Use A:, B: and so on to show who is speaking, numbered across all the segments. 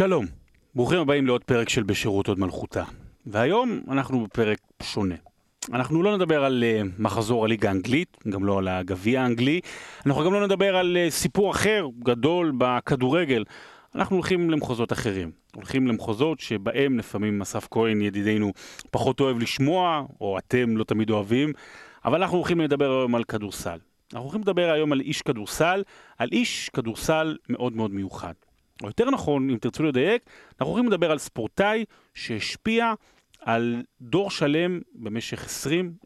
A: שלום, ברוכים הבאים לעוד פרק של בשירות עוד מלכותה. והיום אנחנו בפרק שונה. אנחנו לא נדבר על uh, מחזור הליגה האנגלית, גם לא על הגביע האנגלי, אנחנו גם לא נדבר על uh, סיפור אחר, גדול, בכדורגל. אנחנו הולכים למחוזות אחרים. הולכים למחוזות שבהם לפעמים אסף כהן ידידנו פחות אוהב לשמוע, או אתם לא תמיד אוהבים, אבל אנחנו הולכים לדבר היום על כדורסל. אנחנו הולכים לדבר היום על איש כדורסל, על איש כדורסל מאוד מאוד מיוחד. או יותר נכון, אם תרצו לדייק, אנחנו הולכים לדבר על ספורטאי שהשפיע על דור שלם במשך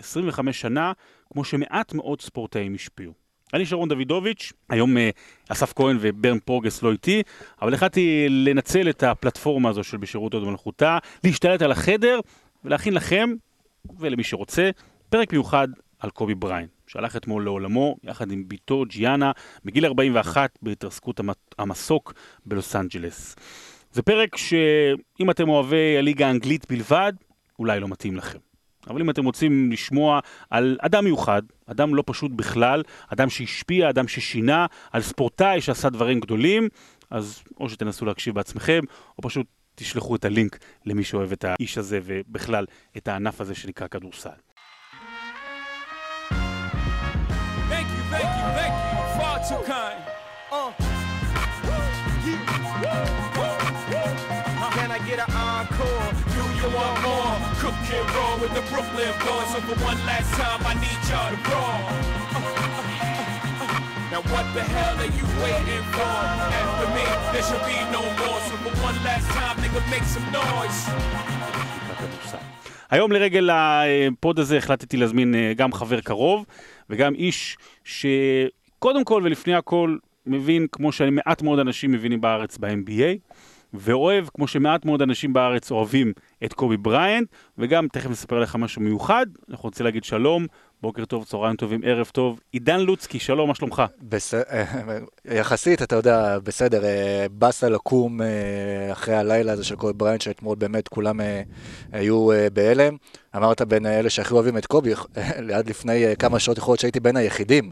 A: 20-25 שנה, כמו שמעט מאוד ספורטאים השפיעו. אני שרון דוידוביץ', היום אה, אסף כהן וברן פורגס לא איתי, אבל החלטתי לנצל את הפלטפורמה הזו של בשירות עוד מלכותה, להשתלט על החדר ולהכין לכם, ולמי שרוצה, פרק מיוחד על קובי בריין, שהלך אתמול לעולמו יחד עם בתו ג'יאנה בגיל 41 בהתרסקות המסוק בלוס אנג'לס. זה פרק שאם אתם אוהבי הליגה האנגלית בלבד, אולי לא מתאים לכם. אבל אם אתם רוצים לשמוע על אדם מיוחד, אדם לא פשוט בכלל, אדם שהשפיע, אדם ששינה, על ספורטאי שעשה דברים גדולים, אז או שתנסו להקשיב בעצמכם, או פשוט תשלחו את הלינק למי שאוהב את האיש הזה ובכלל את הענף הזה שנקרא כדורסל. Too kind. Uh. Can I get an encore? Do you want more? Cook and roll with the Brooklyn boys. So for one last time, I need y'all to roll. Now what the hell are you waiting for? After me, there should be no more. So for one last time, nigga, make some noise. היום לרגל ה pod הזה החלטתי להזמין גם חבר קרוב וגם איש ש... קודם כל ולפני הכל מבין, כמו שמעט מאוד אנשים מבינים בארץ ב-NBA, ואוהב, כמו שמעט מאוד אנשים בארץ אוהבים את קובי בריינט, וגם תכף נספר לך משהו מיוחד, אנחנו רוצים להגיד שלום, בוקר טוב, צהריים טובים, ערב טוב. עידן לוצקי, שלום, מה שלומך?
B: בס... יחסית, אתה יודע, בסדר, אה, באסה לקום אה, אחרי הלילה הזה של קובי בריינט, שאתמול באמת כולם אה, היו בהלם. אמרת בין אלה שהכי אוהבים את קובי, עד לפני כמה שעות יכול להיות שהייתי בין היחידים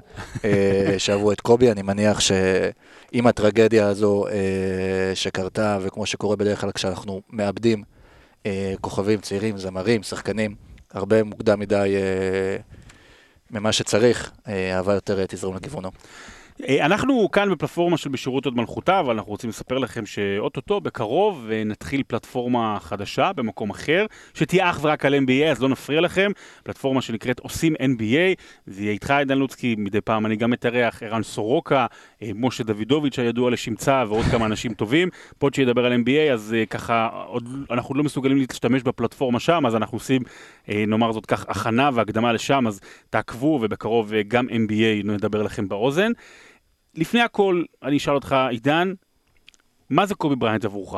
B: שאהבו את קובי. אני מניח שעם הטרגדיה הזו שקרתה, וכמו שקורה בדרך כלל כשאנחנו מאבדים כוכבים צעירים, זמרים, שחקנים, הרבה מוקדם מדי ממה שצריך, אה, אהבה יותר אה, תזרום לכיוונו.
A: אה, אנחנו כאן בפלטפורמה של בשירות הוד מלכותה, אבל אנחנו רוצים לספר לכם שאו-טו-טו, בקרוב, נתחיל פלטפורמה חדשה במקום אחר, שתהיה אך ורק על NBA, אז לא נפריע לכם. פלטפורמה שנקראת עושים NBA, זה יהיה איתך עידן לוצקי, מדי פעם אני גם מתארח, ערן סורוקה, משה דוידוביץ' הידוע לשמצה ועוד כמה אנשים טובים. pod שידבר על NBA, אז ככה, עוד, אנחנו לא מסוגלים להשתמש בפלטפורמה שם, אז אנחנו עושים, נאמר זאת כך, הכנה והקדמה לשם, אז תעקבו, ובקרוב גם NBA נדבר לכם באוזן. לפני הכל, אני אשאל אותך, עידן, מה זה קובי בריינט עבורך?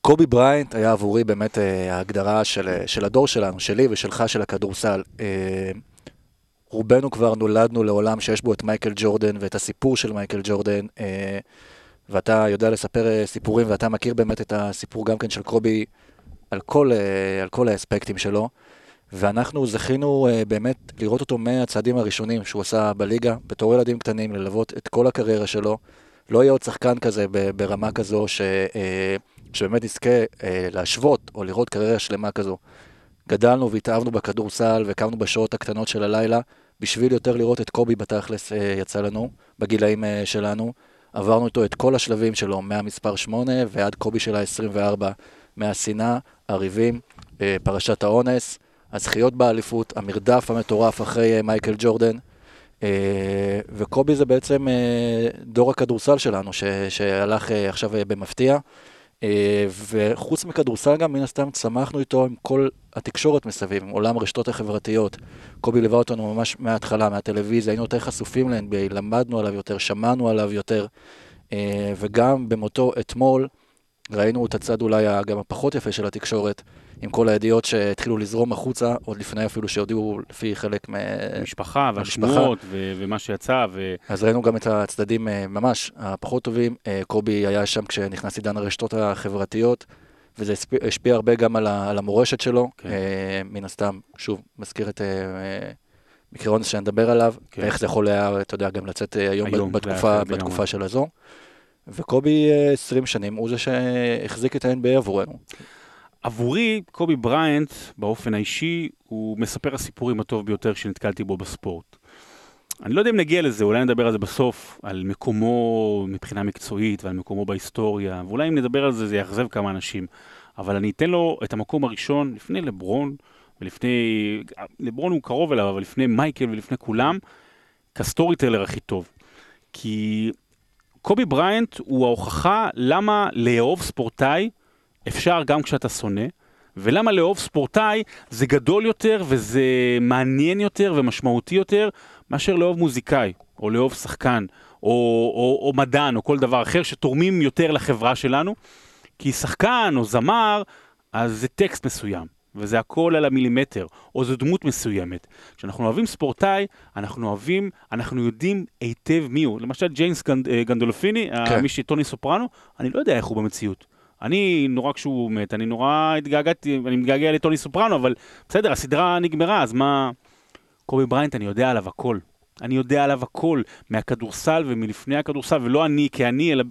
B: קובי בריינט היה עבורי באמת אה, ההגדרה של, אה, של הדור שלנו, שלי ושלך, של הכדורסל. אה, רובנו כבר נולדנו לעולם שיש בו את מייקל ג'ורדן ואת הסיפור של מייקל ג'ורדן, ואתה יודע לספר סיפורים, ואתה מכיר באמת את הסיפור גם כן של קובי על כל, על כל האספקטים שלו. ואנחנו זכינו uh, באמת לראות אותו מהצעדים הראשונים שהוא עשה בליגה, בתור ילדים קטנים, ללוות את כל הקריירה שלו. לא יהיה עוד שחקן כזה ברמה כזו ש, uh, שבאמת נזכה להשוות או לראות קריירה שלמה כזו. גדלנו והתאהבנו בכדורסל וקמנו בשעות הקטנות של הלילה בשביל יותר לראות את קובי בתכלס יצא לנו, בגילאים שלנו. עברנו איתו את כל השלבים שלו, מהמספר 8 ועד קובי של ה-24, מהשנאה, הריבים, uh, פרשת האונס. הזכיות באליפות, המרדף המטורף אחרי אה, מייקל ג'ורדן. אה, וקובי זה בעצם אה, דור הכדורסל שלנו, שהלך עכשיו במפתיע. וחוץ מכדורסל גם, מן הסתם, צמחנו איתו עם כל התקשורת מסביב, עם עולם הרשתות החברתיות. קובי ליווה אותנו ממש מההתחלה, מהטלוויזיה, היינו יותר חשופים ל-NBA, למדנו עליו יותר, שמענו עליו יותר. וגם במותו אתמול, ראינו את הצד אולי גם הפחות יפה של התקשורת, עם כל הידיעות שהתחילו לזרום החוצה, עוד לפני אפילו שהודיעו לפי חלק
A: מהמשפחה והשמועות ו- ומה שיצא. ו...
B: אז ראינו גם את הצדדים אה, ממש הפחות טובים. אה, קובי היה שם כשנכנס עידן הרשתות החברתיות, וזה השפיע הרבה גם על, ה- על המורשת שלו. כן. אה, מן הסתם, שוב, מזכיר את... מקרה אונס שנדבר עליו, כן. ואיך זה יכול היה, אתה יודע, גם לצאת היום, היום בתקופה, בתקופה של הזו. וקובי 20 שנים הוא זה שהחזיק את ה-NBA עבורנו.
A: עבורי, קובי בריינט, באופן האישי, הוא מספר הסיפורים הטוב ביותר שנתקלתי בו בספורט. אני לא יודע אם נגיע לזה, אולי נדבר על זה בסוף, על מקומו מבחינה מקצועית ועל מקומו בהיסטוריה, ואולי אם נדבר על זה זה יאכזב כמה אנשים. אבל אני אתן לו את המקום הראשון לפני לברון, ולפני, לברון הוא קרוב אליו, אבל לפני מייקל ולפני כולם, כ storyteller הכי טוב. כי קובי בריינט הוא ההוכחה למה לאהוב ספורטאי אפשר גם כשאתה שונא, ולמה לאהוב ספורטאי זה גדול יותר וזה מעניין יותר ומשמעותי יותר מאשר לאהוב מוזיקאי, או לאהוב שחקן, או, או, או מדען, או כל דבר אחר שתורמים יותר לחברה שלנו. כי שחקן או זמר, אז זה טקסט מסוים, וזה הכל על המילימטר, או זו דמות מסוימת. כשאנחנו אוהבים ספורטאי, אנחנו אוהבים, אנחנו יודעים היטב מי הוא. למשל ג'יימס גנד, אה, גנדולפיני, כן. מי שהיה טוני סופרנו, אני לא יודע איך הוא במציאות. אני נורא כשהוא מת, אני נורא התגעגעתי, אני מתגעגע לטוני סופרנו, אבל בסדר, הסדרה נגמרה, אז מה... קובי בריינט, אני יודע עליו הכל. אני יודע עליו הכל, מהכדורסל ומלפני הכדורסל, ולא אני כאני, אלא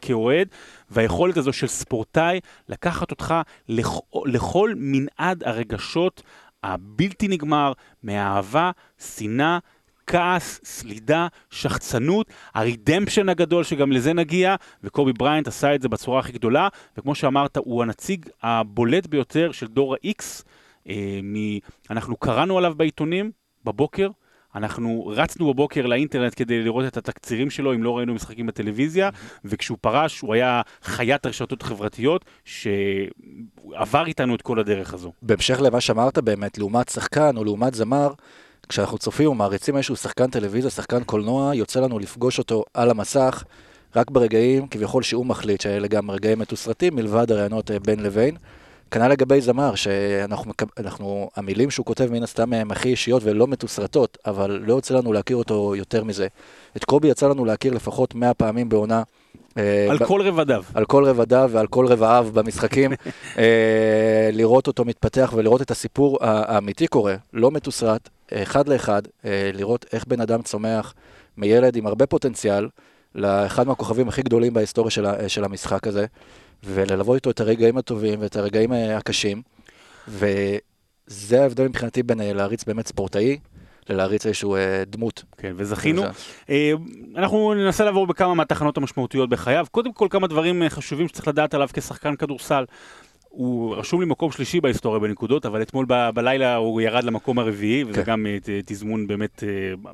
A: כאוהד, והיכולת הזו של ספורטאי לקחת אותך לכ- לכל מנעד הרגשות הבלתי נגמר, מאהבה, שנאה, כעס, סלידה, שחצנות, הרידמפשן הגדול שגם לזה נגיע, וקובי בריינט עשה את זה בצורה הכי גדולה, וכמו שאמרת, הוא הנציג הבולט ביותר של דור ה-X. אה. אנחנו קראנו עליו בעיתונים בבוקר, אנחנו רצנו בבוקר לאינטרנט כדי לראות את התקצירים שלו, אם לא ראינו משחקים בטלוויזיה, וכשהוא פרש הוא היה חיית הרשתות החברתיות, שעבר איתנו את כל הדרך הזו.
B: בהמשך למה שאמרת באמת, לעומת שחקן או לעומת זמר, כשאנחנו צופים ומעריצים איזשהו שחקן טלוויזיה, שחקן קולנוע, יוצא לנו לפגוש אותו על המסך, רק ברגעים כביכול שהוא מחליט, שאלה גם רגעים מתוסרטים, מלבד הרעיונות אה, בין לבין. כנ"ל לגבי זמר, שאנחנו, אנחנו, המילים שהוא כותב מן הסתם הם הכי אישיות ולא מתוסרטות, אבל לא יוצא לנו להכיר אותו יותר מזה. את קובי יצא לנו להכיר לפחות 100 פעמים בעונה.
A: אה, על ב- כל רבדיו.
B: על כל רבדיו ועל כל רבעיו במשחקים. אה, לראות אותו מתפתח ולראות את הסיפור האמיתי קורה, לא מתוסרט, אחד לאחד, אה, לראות איך בן אדם צומח מילד עם הרבה פוטנציאל, לאחד מהכוכבים הכי גדולים בהיסטוריה של, של המשחק הזה. וללוות איתו את הרגעים הטובים ואת הרגעים אה, הקשים. וזה ההבדל מבחינתי בין אה, להריץ באמת ספורטאי ללהריץ איזשהו אה, דמות.
A: כן, וזכינו. אה, אנחנו ננסה לעבור בכמה מהתחנות המשמעותיות בחייו. קודם כל, כמה דברים אה, חשובים שצריך לדעת עליו כשחקן כדורסל. הוא רשום לי מקום שלישי בהיסטוריה בנקודות, אבל אתמול ב- בלילה הוא ירד למקום הרביעי, וזה כן. גם תזמון באמת uh,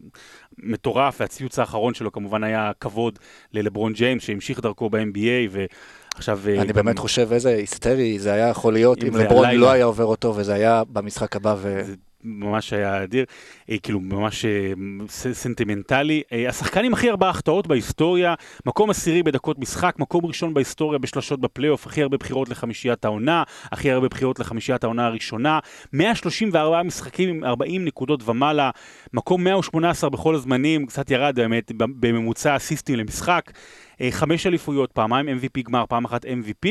A: מטורף, והציוץ האחרון שלו כמובן היה כבוד ללברון ג'יימס, שהמשיך דרכו ב-NBA, ו... עכשיו...
B: אה, אני באמת חושב איזה היסטרי זה היה יכול להיות אם לברון לא היה עובר אותו וזה היה במשחק הבא ו...
A: ממש היה אדיר, אה, כאילו ממש אה, סנטימנטלי. השחקן עם הכי ארבעה החטאות בהיסטוריה, מקום עשירי בדקות משחק, מקום ראשון בהיסטוריה בשלשות בפלייאוף, הכי הרבה בחירות לחמישיית העונה, הכי הרבה בחירות לחמישיית העונה הראשונה, 134 משחקים עם 40 נקודות ומעלה, מקום 118 בכל הזמנים, קצת ירד באמת בממוצע אסיסטים למשחק. אה, חמש אליפויות, פעמיים MVP גמר, פעם אחת MVP,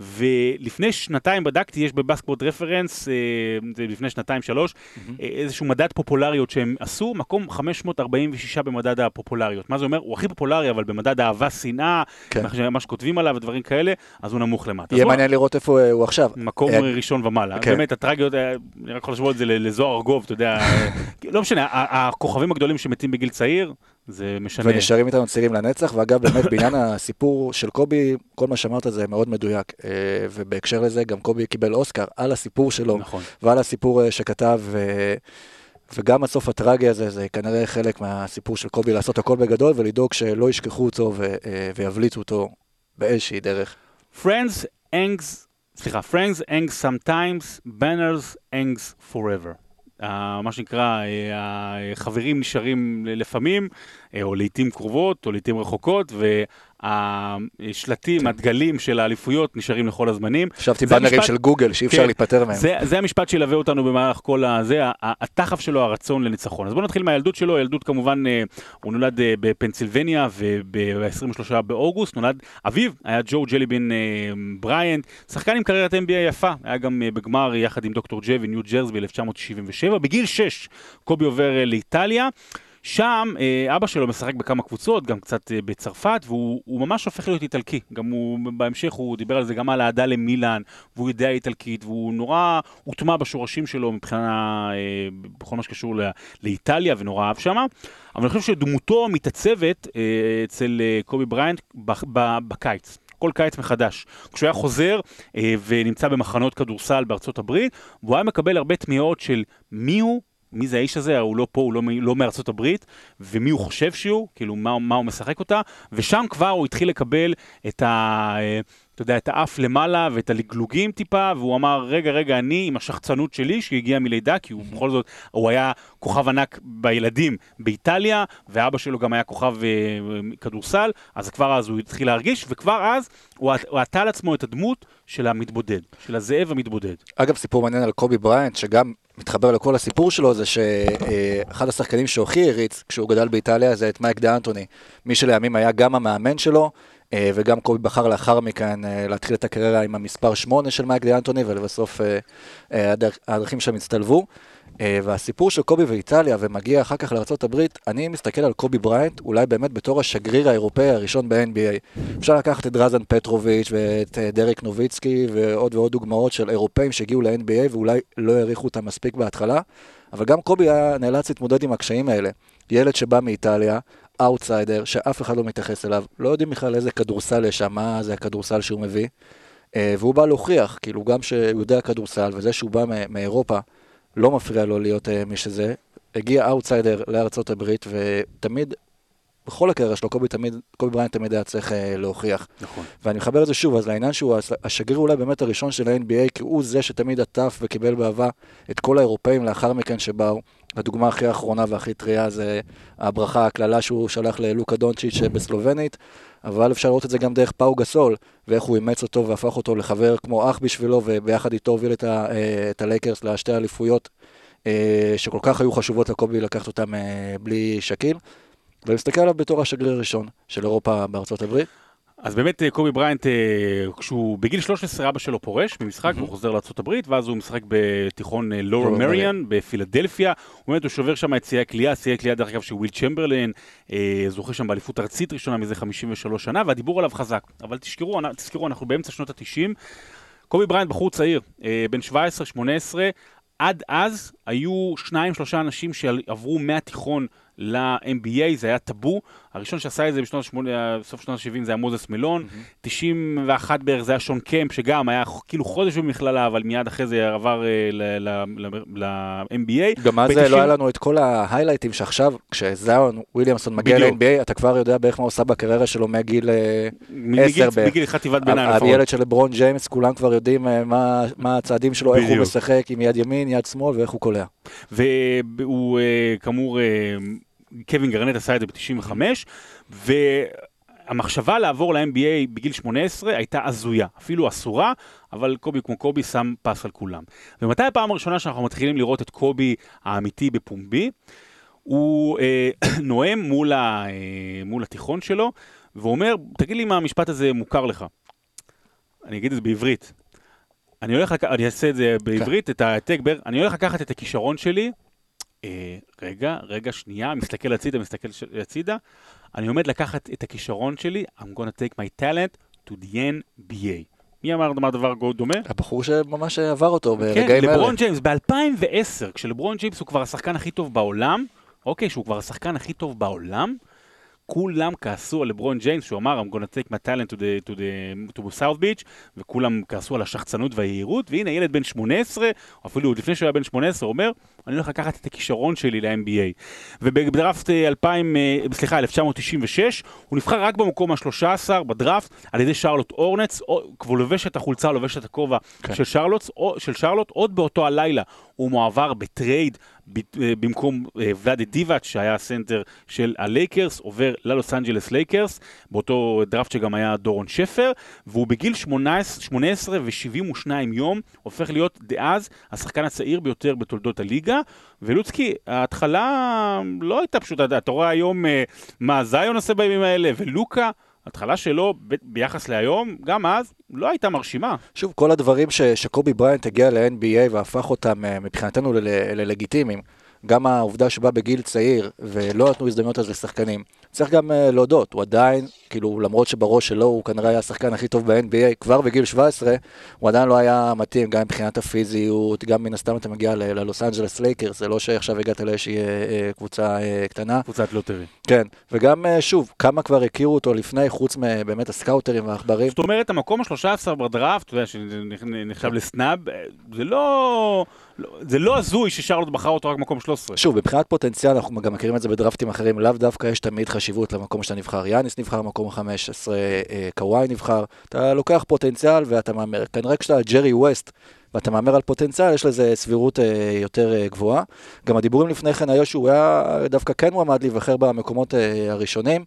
A: ולפני שנתיים בדקתי, יש בבסקבורד רפרנס, אה, זה לפני שנתיים שלוש, mm-hmm. איזשהו מדד פופולריות שהם עשו, מקום 546 במדד הפופולריות. מה זה אומר? הוא הכי פופולרי, אבל במדד אהבה, שנאה, כן. מה שכותבים עליו ודברים כאלה, אז הוא נמוך למטה.
B: יהיה מעניין לראות איפה הוא עכשיו.
A: מקום ראשון ומעלה. כן. באמת, הטרגיות, אני רק יכול לשמוע את זה לזוהר ארגוב, אתה יודע, לא משנה, הכוכבים הגדולים שמתים בגיל צעיר, זה משנה.
B: ונשארים איתנו צעירים לנצח, ואגב, באמת בעניין הסיפור של קובי, כל מה שאמרת זה מאוד מדויק. אה, ובהקשר לזה, גם קובי קיבל אוסקר על הסיפור שלו, נכון. ועל הסיפור אה, שכתב. וגם הסוף הטרגי הזה, זה כנראה חלק מהסיפור של קובי לעשות הכל בגדול ולדאוג שלא ישכחו אותו ו- אה, ויבליטו אותו באיזושהי דרך.
A: Friends hangs, סליחה, Friends hangs sometimes, banners hangs forever. מה שנקרא, uh, החברים נשארים לפעמים, uh, או לעיתים קרובות, או לעיתים רחוקות, ו... השלטים, כן. הדגלים של האליפויות נשארים לכל הזמנים.
B: חשבתי באנרים המשפט... של גוגל שאי אפשר כן, להיפטר מהם.
A: זה, זה המשפט שילווה אותנו במהלך כל הזה, התחף שלו, הרצון לניצחון. אז בואו נתחיל מהילדות שלו, ילדות כמובן, אה, הוא נולד אה, בפנסילבניה וב-23 באוגוסט, נולד אביו, היה ג'ו ג'ליבין אה, בריאנט, שחקן עם קריירת NBA יפה, היה גם בגמר יחד עם דוקטור ג'י וניו ג'רז ב-1967. בגיל 6 קובי עובר לאיטליה. שם אה, אבא שלו משחק בכמה קבוצות, גם קצת אה, בצרפת, והוא ממש הופך להיות איטלקי. גם הוא, בהמשך הוא דיבר על זה גם על אהדה למילאן, והוא יודע איטלקית, והוא נורא הוטמע בשורשים שלו מבחינה, אה, בכל מה שקשור ל, לאיטליה, ונורא אהב שמה. אבל אני חושב שדמותו מתעצבת אצל קובי בריינט בקיץ. כל קיץ מחדש. כשהוא היה חוזר אה, ונמצא במחנות כדורסל בארצות הברית, והוא היה מקבל הרבה תמיהות של מי הוא, מי זה האיש הזה, הוא לא פה, הוא לא, לא מארצות הברית, ומי הוא חושב שהוא, כאילו מה, מה הוא משחק אותה, ושם כבר הוא התחיל לקבל את ה... אה, אתה יודע, את האף למעלה ואת הלגלוגים טיפה, והוא אמר, רגע, רגע, אני עם השחצנות שלי, שהגיע מלידה, כי הוא בכל זאת, הוא היה כוכב ענק בילדים באיטליה, ואבא שלו גם היה כוכב אה, כדורסל, אז כבר אז הוא התחיל להרגיש, וכבר אז הוא עטה על עצמו את הדמות של המתבודד, של הזאב המתבודד.
B: אגב, סיפור מעניין על קובי בריינט, שגם מתחבר לכל הסיפור שלו, זה שאחד השחקנים שהוא הכי העריץ כשהוא גדל באיטליה זה את מייק דה אנטוני. מי שלימים היה גם המאמן שלו, אה, וגם קובי בחר לאחר מכן אה, להתחיל את הקריירה עם המספר 8 של מייק דה אנטוני, ולבסוף אה, הדרכים שם הצטלבו. והסיפור של קובי ואיטליה, ומגיע אחר כך לארה"ב, אני מסתכל על קובי בריינט, אולי באמת בתור השגריר האירופאי הראשון ב-NBA. אפשר לקחת את דרזן פטרוביץ' ואת דרק נוביצקי ועוד ועוד דוגמאות של אירופאים שהגיעו ל-NBA ואולי לא העריכו אותם מספיק בהתחלה, אבל גם קובי היה נאלץ להתמודד עם הקשיים האלה. ילד שבא מאיטליה, אאוטסיידר, שאף אחד לא מתייחס אליו, לא יודעים בכלל איזה כדורסל יש שם, מה זה הכדורסל שהוא מביא. אה, והוא בא להוכיח, כאילו גם שהוא יודע כדורסל, וזה שהוא בא מאירופה, לא מפריע לו להיות אה, מי שזה. הגיע אאוטסיידר לארצות הברית, ותמיד, בכל הקריירה שלו, קובי תמיד, קובי בריינט תמיד היה צריך אה, להוכיח.
A: נכון.
B: ואני מחבר את זה שוב, אז לעניין שהוא השגריר אולי באמת הראשון של ה-NBA, כי הוא זה שתמיד עטף וקיבל באהבה את כל האירופאים לאחר מכן שבאו. הדוגמה הכי אחרונה והכי טריה זה הברכה, הקללה שהוא שלח ללוקה דונצ'יץ' בסלובנית, אבל אפשר לראות את זה גם דרך פאו גסול, ואיך הוא אימץ אותו והפך אותו לחבר כמו אח בשבילו, וביחד איתו הוביל את, אה, הלייקרס לשתי אליפויות אה, שכל כך היו חשובות לקובי לקחת אותם אה, בלי שקיל. ואני מסתכל עליו בתור השגריר הראשון של אירופה בארצות הברית.
A: אז באמת אה, קובי בריינט, אה, כשהוא בגיל 13 אבא שלו פורש ממשחק, mm-hmm. הוא חוזר לארה"ב, ואז הוא משחק בתיכון לואר אה, מריון בפילדלפיה. הוא באמת, הוא שובר שם את שיאי הקליעה, שיאי הקליעה דרך אגב של וויל צ'מברלין, זוכה שם באליפות ארצית ראשונה מזה 53 שנה, והדיבור עליו חזק. אבל תזכרו, תזכרו, אנחנו באמצע שנות ה-90. קובי בריינט בחור צעיר, בן 17-18, עד אז היו שניים שלושה אנשים שעברו מהתיכון ל-NBA, זה היה טאבו. הראשון שעשה את זה בשנות ה-80, סוף שנות ה-70 זה היה מוזס מלון. Mm-hmm. 91 בערך זה היה שון קמפ, שגם היה כאילו חודש במכללה, אבל מיד אחרי זה עבר uh, ל-MBA.
B: גם אז לא היה לנו את כל ההיילייטים שעכשיו, כשזיון וויליאמסון מגיע ל-NBA, אתה כבר יודע בערך מה הוא עושה בקריירה שלו מגיל 10
A: אה, בערך. מגיל חטיבת ביניים.
B: הילד של לברון ג'יימס, כולם כבר יודעים uh, מה, מה הצעדים שלו, איך הוא משחק עם יד ימין, יד שמאל ואיך הוא קולע.
A: והוא כאמור... קווין גרנט עשה את זה ב-95, והמחשבה לעבור ל-NBA בגיל 18 הייתה הזויה, אפילו אסורה, אבל קובי כמו קובי שם פס על כולם. ומתי הפעם הראשונה שאנחנו מתחילים לראות את קובי האמיתי בפומבי? הוא אה, נואם מול, ה, אה, מול התיכון שלו, ואומר, תגיד לי אם המשפט הזה מוכר לך. אני אגיד את זה בעברית. אני הולך, לק... אני אעשה את זה בעברית, כן. את העתק בר, אני הולך לקחת את הכישרון שלי אה, רגע, רגע, שנייה, מסתכל הצידה, מסתכל הצידה, אני עומד לקחת את הכישרון שלי, I'm gonna take my talent to the NBA. מי אמר מה דבר דומה?
B: הבחור שממש עבר אותו כן, ברגעים האלה.
A: כן, לברון ג'יימס, ב-2010, כשלברון ג'יימס הוא כבר השחקן הכי טוב בעולם, אוקיי, שהוא כבר השחקן הכי טוב בעולם, כולם כעסו על לברון ג'יימס, שהוא אמר, I'm gonna take my talent to, the, to, the, to South Beach, וכולם כעסו על השחצנות והיהירות, והנה ילד בן 18, או אפילו עוד לפני שהוא היה בן 18, אומר, אני הולך לקחת את הכישרון שלי ל-NBA. ובדראפט 2000, אה, אה, סליחה, 1996, הוא נבחר רק במקום ה-13 בדראפט, על ידי שרלוט הורנטס, והוא לובש את החולצה, לובש את הכובע כן. של, שרלוט, של שרלוט, עוד באותו הלילה הוא מועבר בטרייד אה, במקום ולאדי דיבאץ', שהיה הסנטר של הלייקרס, עובר ללוס אנג'לס לייקרס, באותו דראפט שגם היה דורון שפר, והוא בגיל 18, 18 ו-72 יום הופך להיות דאז השחקן הצעיר ביותר בתולדות הליגה. ולוצקי, ההתחלה לא הייתה פשוטה, אתה רואה היום אה, מה זיון עושה בימים האלה, ולוקה. ההתחלה שלו ב- ביחס להיום, גם אז, לא הייתה מרשימה.
B: שוב, כל הדברים ש- שקובי בריינט הגיע ל-NBA והפך אותם מבחינתנו ללגיטימיים. גם העובדה שבא בגיל צעיר ולא נתנו הזדמנות אז לשחקנים. צריך גם uh, להודות, הוא עדיין, כאילו, למרות שבראש שלו הוא כנראה היה השחקן הכי טוב ב-NBA, כבר בגיל 17, הוא עדיין לא היה מתאים, גם מבחינת הפיזיות, גם מן הסתם אתה מגיע ללוס אנג'לס לייקרס, זה לא שעכשיו הגעת לאיזושהי uh, קבוצה uh, קטנה.
A: קבוצת lottery.
B: כן, וגם, uh, שוב, כמה כבר הכירו אותו לפני, חוץ מבאמת הסקאוטרים והעכברים.
A: זאת אומרת, המקום ה-13 בדראפט, אתה יודע, שנחשב ל snub, זה לא... זה לא הזוי ששרלוט בחר אותו רק במקום 13.
B: שוב, מבחינת פוטנציאל, אנחנו גם מכירים את זה בדרפטים אחרים, לאו דווקא יש תמיד חשיבות למקום שאתה נבחר. יאניס נבחר במקום 15, אה, קוואי נבחר, אתה לוקח פוטנציאל ואתה מהמר. כנראה כשאתה ג'רי ווסט ואתה מהמר על פוטנציאל, יש לזה סבירות אה, יותר אה, גבוהה. גם הדיבורים לפני כן היו שהוא היה דווקא כן מועמד להיבחר במקומות הראשונים.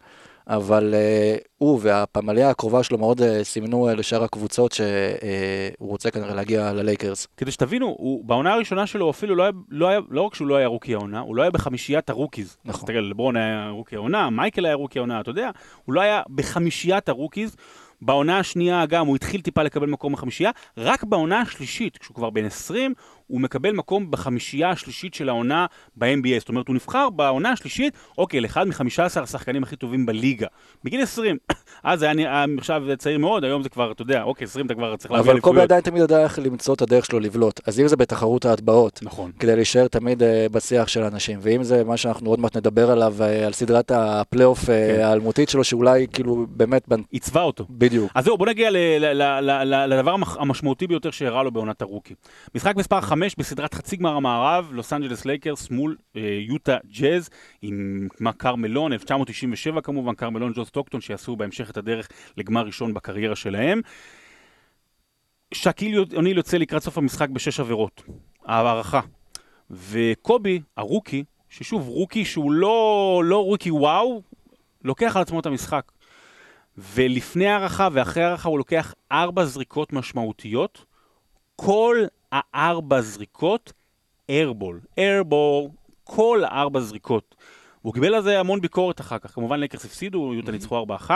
B: אבל uh, הוא והפמליה הקרובה שלו מאוד uh, סימנו uh, לשאר הקבוצות שהוא uh, רוצה כנראה להגיע ללייקרס.
A: כדי שתבינו, הוא, בעונה הראשונה שלו אפילו לא היה, לא היה, לא רק שהוא לא היה רוקי העונה, הוא לא היה בחמישיית ה rookies.
B: נכון.
A: תראה, לברון היה רוקי העונה, מייקל היה רוקי העונה, אתה יודע, הוא לא היה בחמישיית ה rookies. בעונה השנייה גם הוא התחיל טיפה לקבל מקום בחמישייה, רק בעונה השלישית, כשהוא כבר בן 20, הוא מקבל מקום בחמישייה השלישית של העונה ב-NBA. זאת אומרת, הוא נבחר בעונה השלישית, אוקיי, לאחד מ-15 השחקנים הכי טובים בליגה. בגיל 20. אז היה עכשיו צעיר מאוד, היום זה כבר, אתה יודע, אוקיי, 20 אתה כבר צריך להביא
B: אליפויות. אבל קובי עדיין תמיד יודע איך למצוא את הדרך שלו לבלוט. אז אם זה בתחרות ההטבעות,
A: נכון.
B: כדי להישאר תמיד uh, בשיח של אנשים, ואם זה מה שאנחנו עוד מעט נדבר עליו, uh, על סדרת הפלייאוף uh, כן. האלמותית שלו, שאולי כאילו באמת...
A: עיצבה אותו.
B: בדיוק.
A: אז זהו, בוא נגיע לדבר המשמעותי ביותר שקרה לו בעונת הרוקי. משחק מספר 5 בסדרת חצי גמר המערב, לוס אנג'לס לייקרס מול אה, יוטה ג'אז, עם קרל מלון, 1997 כמובן, קרל מלון וג'ון סטוקטון, שיעשו בהמשך את הדרך לגמר ראשון בקריירה שלהם. שקיל אוניל יוצא לקראת סוף המשחק בשש עבירות, הערכה. וקובי, הרוקי, ששוב, רוקי שהוא לא, לא רוקי וואו, לוקח על עצמו את המשחק. ולפני הערכה ואחרי הערכה הוא לוקח ארבע זריקות משמעותיות, כל הארבע זריקות, איירבול. איירבול, כל הארבע זריקות. הוא קיבל על זה המון ביקורת אחר כך, כמובן לקרס הפסידו, יוטה ניצחו 4-1,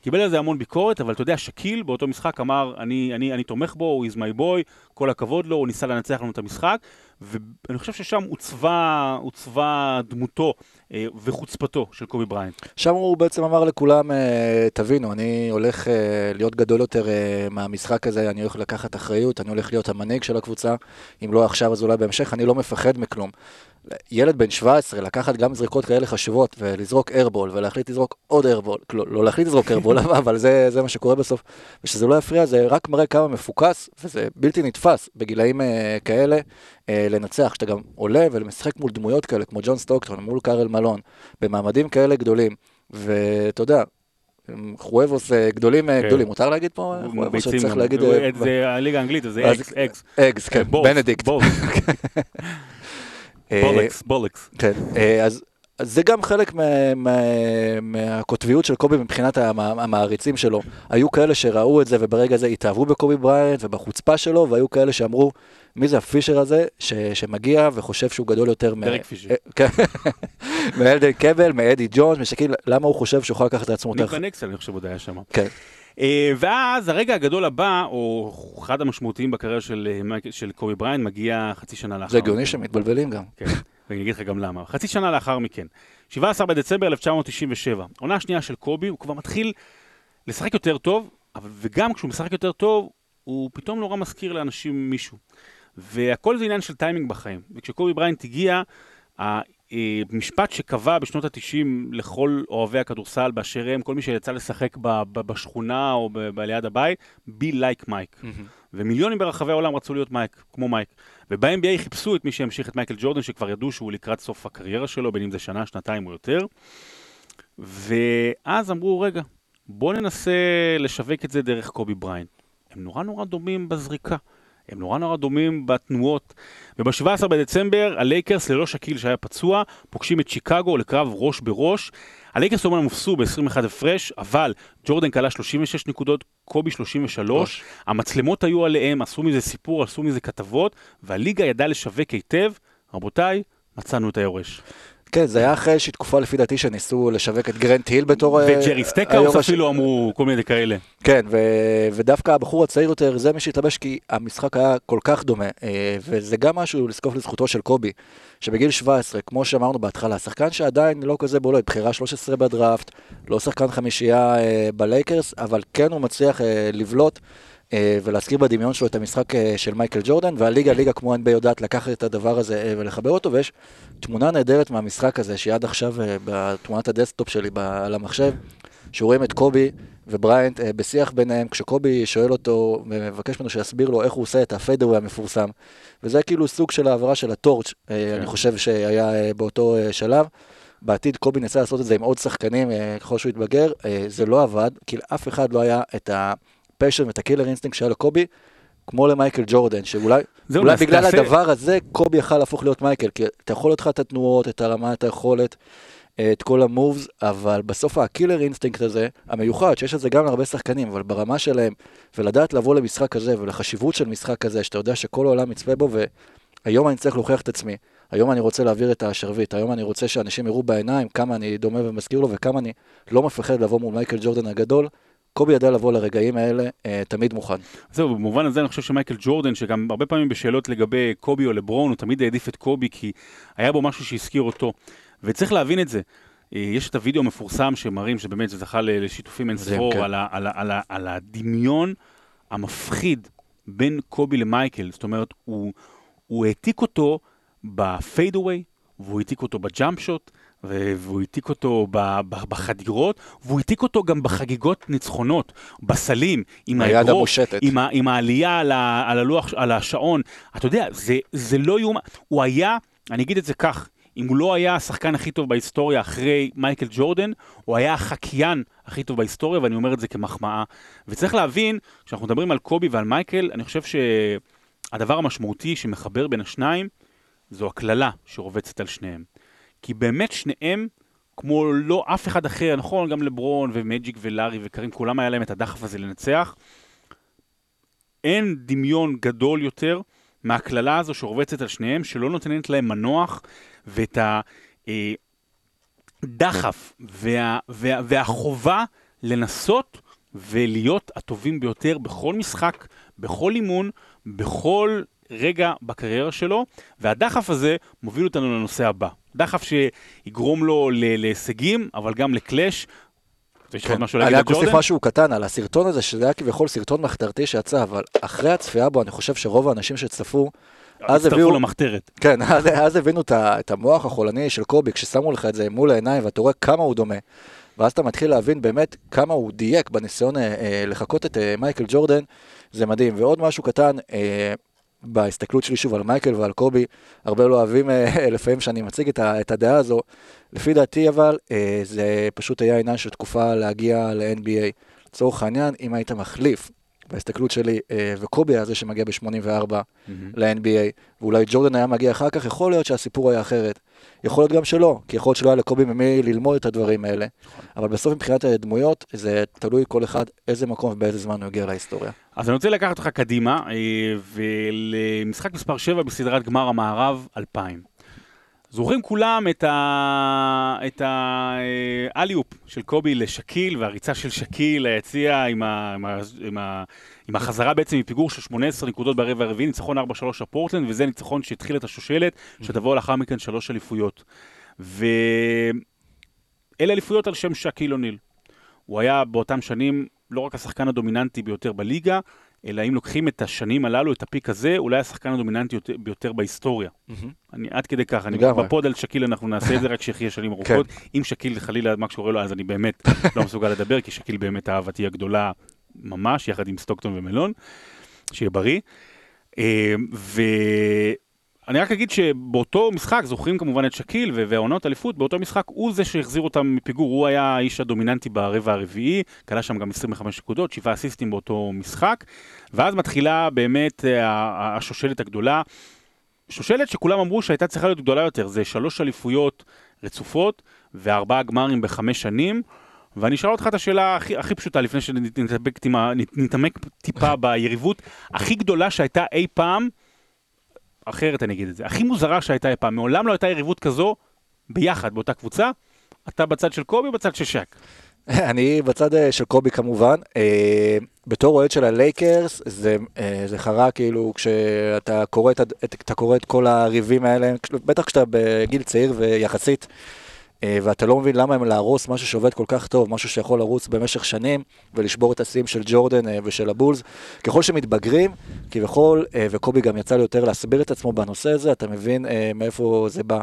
A: קיבל על זה המון ביקורת, אבל אתה יודע, שקיל באותו משחק אמר, אני, אני, אני תומך בו, הוא is my boy, כל הכבוד לו, הוא ניסה לנצח לנו את המשחק, ואני חושב ששם עוצבה, עוצבה דמותו וחוצפתו של קובי בריינט.
B: שם הוא בעצם אמר לכולם, אה, תבינו, אני הולך אה, להיות גדול יותר מהמשחק הזה, אני הולך לקחת אחריות, אני הולך להיות המנהיג של הקבוצה, אם לא עכשיו אז אולי בהמשך, אני לא מפחד מכלום. ילד בן 17, לקחת גם זריקות כאלה חשובות ולזרוק איירבול ולהחליט לזרוק עוד איירבול, לא, לא להחליט לזרוק איירבול, אבל זה, זה מה שקורה בסוף, ושזה לא יפריע, זה רק מראה כמה מפוקס, וזה בלתי נתפס בגילאים uh, כאלה, uh, לנצח, שאתה גם עולה ומשחק מול דמויות כאלה, כמו ג'ון סטוקטון, מול קארל מלון, במעמדים כאלה גדולים, ואתה יודע, חואבוס אה, גדולים כן. גדולים, מותר להגיד פה?
A: חואבוס שצריך להגיד... זה הליגה האנגלית, זה אקס, אקס.
B: אקס, כן, בנדיקט.
A: בולקס, בולקס.
B: כן, אז זה גם חלק מהקוטביות של קובי מבחינת המעריצים שלו. היו כאלה שראו את זה וברגע זה התאהבו בקובי בריינט ובחוצפה שלו, והיו כאלה שאמרו, מי זה הפישר הזה ש, שמגיע וחושב שהוא גדול יותר
A: דרק פישר.
B: אה, כן. מאלדן קבל, מאדי ג'ונס, משקיל, למה הוא חושב שהוא יכול לקחת את עצמו
A: יותר... ניק ואן אקסל, אני חושב, עוד היה שם.
B: כן.
A: Uh, ואז הרגע הגדול הבא, או אחד המשמעותיים בקריירה של, של קובי בריינט, מגיע חצי שנה לאחר.
B: זה הגיוני שמתבלבלים גם.
A: כן. ואני אגיד לך גם למה. חצי שנה לאחר מכן, 17 בדצמבר 1997, עונה שנייה של קובי, הוא כבר מתחיל לשחק יותר טוב, אבל, וגם כשהוא משחק יותר טוב, הוא פתאום נורא מזכיר לאנשים מישהו. והכל זה עניין של טיימינג בחיים. וכשקובי בריינט הגיע, המשפט שקבע בשנות ה-90 לכל אוהבי הכדורסל באשר הם, כל מי שיצא לשחק בשכונה או ליד הבית, be like Mike. Mm-hmm. ומיליונים ברחבי העולם רצו להיות מייק, כמו מייק. וב-NBA חיפשו את מי שימשיך את מייקל ג'ורדן, שכבר ידעו שהוא לקראת סוף הקריירה שלו, בין אם זה שנה, שנתיים או יותר. ואז אמרו, רגע, בואו ננסה לשווק את זה דרך קובי בריינט. הם נורא נורא דומים בזריקה. הם נורא נורא דומים בתנועות. וב-17 בדצמבר, הלייקרס, ללא שקיל שהיה פצוע, פוגשים את שיקגו לקרב ראש בראש. הלייקרס אומנם הובסו ב-21 הפרש, אבל ג'ורדן קלע 36 נקודות, קובי 33, המצלמות היו עליהם, עשו מזה סיפור, עשו מזה כתבות, והליגה ידעה לשווק היטב. רבותיי, מצאנו את היורש.
B: כן, זה היה אחרי איזושהי תקופה לפי דעתי שניסו לשווק את גרנט היל בתור... אה,
A: וג'רי סטאקהאוס אפילו אמרו כל מיני כאלה.
B: כן, ו- ודווקא הבחור הצעיר יותר, זה מי שהתלבש כי המשחק היה כל כך דומה, אה, וזה גם משהו לזקוף לזכותו של קובי, שבגיל 17, כמו שאמרנו בהתחלה, שחקן שעדיין לא כזה בולט, בחירה 13 בדראפט, לא שחקן חמישייה אה, בלייקרס, אבל כן הוא מצליח לבלוט. ולהזכיר בדמיון שלו את המשחק של מייקל ג'ורדן, והליגה, ליגה כמו NBA יודעת לקחת את הדבר הזה ולחבר אותו, ויש תמונה נהדרת מהמשחק הזה, שהיא עד עכשיו בתמונת ה desktop שלי על המחשב, שרואים את קובי ובריינט אה, בשיח ביניהם, כשקובי שואל אותו ומבקש ממנו שיסביר לו איך הוא עושה את ה fadeaway המפורסם. וזה כאילו סוג של העברה של ה torch, אה, כן. אני חושב שהיה אה, באותו שלב. בעתיד קובי ניסה לעשות את זה עם עוד שחקנים ככל שהוא יתבגר, זה לא עבד, כי לאף אחד לא היה את ה passion ואת ה killer instinct שהיה לקובי, כמו למייקל ג'ורדן, שאולי אולי בגלל תעשה... הדבר הזה קובי יכל להפוך להיות מייקל, כי אתה יכול להיות לך את התנועות, את הרמה, את היכולת. את כל ה moves, אבל בסוף ה killer instinct הזה, המיוחד, שיש את זה גם להרבה שחקנים, אבל ברמה שלהם, ולדעת לבוא למשחק כזה, ולחשיבות של משחק כזה, שאתה יודע שכל העולם יצפה בו, והיום אני צריך להוכיח את עצמי, היום אני רוצה להעביר את השרביט, היום אני רוצה שאנשים יראו בעיניים כמה אני דומה ומזכיר לו, וכמה אני לא מפחד לבוא מול מייקל ג'ורדן הגדול, קובי ידע לבוא לרגעים האלה אה, תמיד מוכן.
A: זהו, במובן הזה אני חושב שמייקל ג'ורדן, שגם הרבה פעמים בשאלות לגבי קובי או לברון, הוא תמיד העדיף את קובי כי היה בו משהו שהזכיר אותו. וצריך להבין את זה. אה, יש את הוידאו המפורסם שמראים שבאמת זה זכה לשיתופים אין ספור כן. על, על, על, על הדמיון המפחיד בין קובי למייקל. זאת אומרת, הוא, הוא העתיק אותו ב fadeaway, והוא העתיק אותו ב jump shot, והוא העתיק אותו בחדירות, והוא העתיק אותו גם בחגיגות ניצחונות, בסלים, עם האגרוף, עם, עם העלייה על, ה, על הלוח, על השעון. אתה יודע, זה, זה לא יאומן. הוא היה, אני אגיד את זה כך, אם הוא לא היה השחקן הכי טוב בהיסטוריה אחרי מייקל ג'ורדן, הוא היה החקיין הכי טוב בהיסטוריה, ואני אומר את זה כמחמאה. וצריך להבין, כשאנחנו מדברים על קובי ועל מייקל, אני חושב שהדבר המשמעותי שמחבר בין השניים, זו הקללה שרובצת על שניהם. כי באמת שניהם, כמו לא אף אחד אחר, נכון, גם לברון ומג'יק ולארי וקרים, כולם היה להם את הדחף הזה לנצח. אין דמיון גדול יותר מהקללה הזו שרובצת על שניהם, שלא נותנת להם מנוח ואת הדחף אה, וה, וה, והחובה לנסות ולהיות הטובים ביותר בכל משחק, בכל אימון, בכל רגע בקריירה שלו, והדחף הזה מוביל אותנו לנושא הבא. דחף שיגרום לו להישגים, אבל גם לקלאש.
B: יש עוד כן. משהו להגיד לג'ורדן? אני רק אוסיף משהו קטן על הסרטון הזה, שזה היה כביכול סרטון מחתרתי שיצא, אבל אחרי הצפייה בו, אני חושב שרוב האנשים שצפו,
A: אז הביאו... למחתרת.
B: כן, אז, אז הבינו את, את המוח החולני של קובי, כששמו לך את זה מול העיניים ואתה רואה כמה הוא דומה. ואז אתה מתחיל להבין באמת כמה הוא דייק בניסיון אה, אה לחקות את אה, מייקל ג'ורדן, זה מדהים. ועוד משהו קטן, אה, בהסתכלות שלי שוב על מייקל ועל קובי, הרבה לא אוהבים אה, לפעמים שאני מציג את, ה, את הדעה הזו. לפי דעתי אבל, אה, זה פשוט היה עניין של תקופה להגיע ל-NBA. לצורך העניין, אם היית מחליף בהסתכלות שלי, אה, וקובי היה זה שמגיע ב-84 mm-hmm. ל-NBA, ואולי ג'ורדן היה מגיע אחר כך, יכול להיות שהסיפור היה אחרת. יכול להיות גם שלא, כי יכול להיות שלא היה לקובי ממי ללמוד את הדברים האלה. אבל בסוף מבחינת הדמויות, זה תלוי כל אחד איזה מקום ובאיזה זמן הוא הגיע להיסטוריה.
A: אז אני רוצה לקחת אותך קדימה, אה, ולמשחק מספר 7 בסדרת גמר המערב 2000. זוכרים כולם את האליופ של קובי לשקיל והריצה של שקיל ליציע עם, עם, עם, עם החזרה בעצם מפיגור של 18 נקודות ברבע הרביעי, ניצחון 4-3 הפורטלנד, וזה ניצחון שהתחיל את השושלת, שתבוא לאחר מכן שלוש אליפויות. ואלה אליפויות על שם שקיל אוניל. הוא היה באותם שנים לא רק השחקן הדומיננטי ביותר בליגה, אלא אם לוקחים את השנים הללו, את הפיק הזה, אולי השחקן הדומיננטי ביותר בהיסטוריה. אני עד כדי כך, אני בפוד על שקיל אנחנו נעשה את זה רק שיחיה שנים ארוכות. כן. אם שקיל חלילה מה שקורה לו, אז אני באמת לא מסוגל לדבר, כי שקיל באמת אהבתי הגדולה ממש, יחד עם סטוקטון ומלון, שיהיה בריא. אה, אני רק אגיד שבאותו משחק, זוכרים כמובן את שקיל והעונות אליפות, באותו משחק הוא זה שהחזיר אותם מפיגור, הוא היה האיש הדומיננטי ברבע הרביעי, כלה שם גם 25 נקודות, שבעה אסיסטים באותו משחק, ואז מתחילה באמת אה, השושלת הגדולה. שושלת שכולם אמרו שהייתה צריכה להיות גדולה יותר, זה שלוש אליפויות רצופות וארבעה גמרים בחמש שנים. ואני אשאל אותך את השאלה הכי, הכי פשוטה לפני שנתעמק טיפה ביריבות הכי גדולה שהייתה אי פעם אחרת אני אגיד את זה, הכי מוזרה שהייתה אי פעם, מעולם לא הייתה יריבות כזו ביחד באותה קבוצה, אתה בצד של קובי בצד של שק?
B: אני בצד אה, של קובי כמובן. אה, בתור אוהד של הלייקרס, זה, אה, זה חרה כאילו כשאתה קורא את, אתה קורא את כל הריבים האלה, בטח כשאתה בגיל צעיר ויחסית. ואתה לא מבין למה הם להרוס משהו שעובד כל כך טוב, משהו שיכול לרוץ במשך שנים ולשבור את השיאים של ג'ורדן ושל הבולס. ככל שמתבגרים, כביכול, וקובי גם יצא לי יותר להסביר את עצמו בנושא הזה, אתה מבין מאיפה זה בא.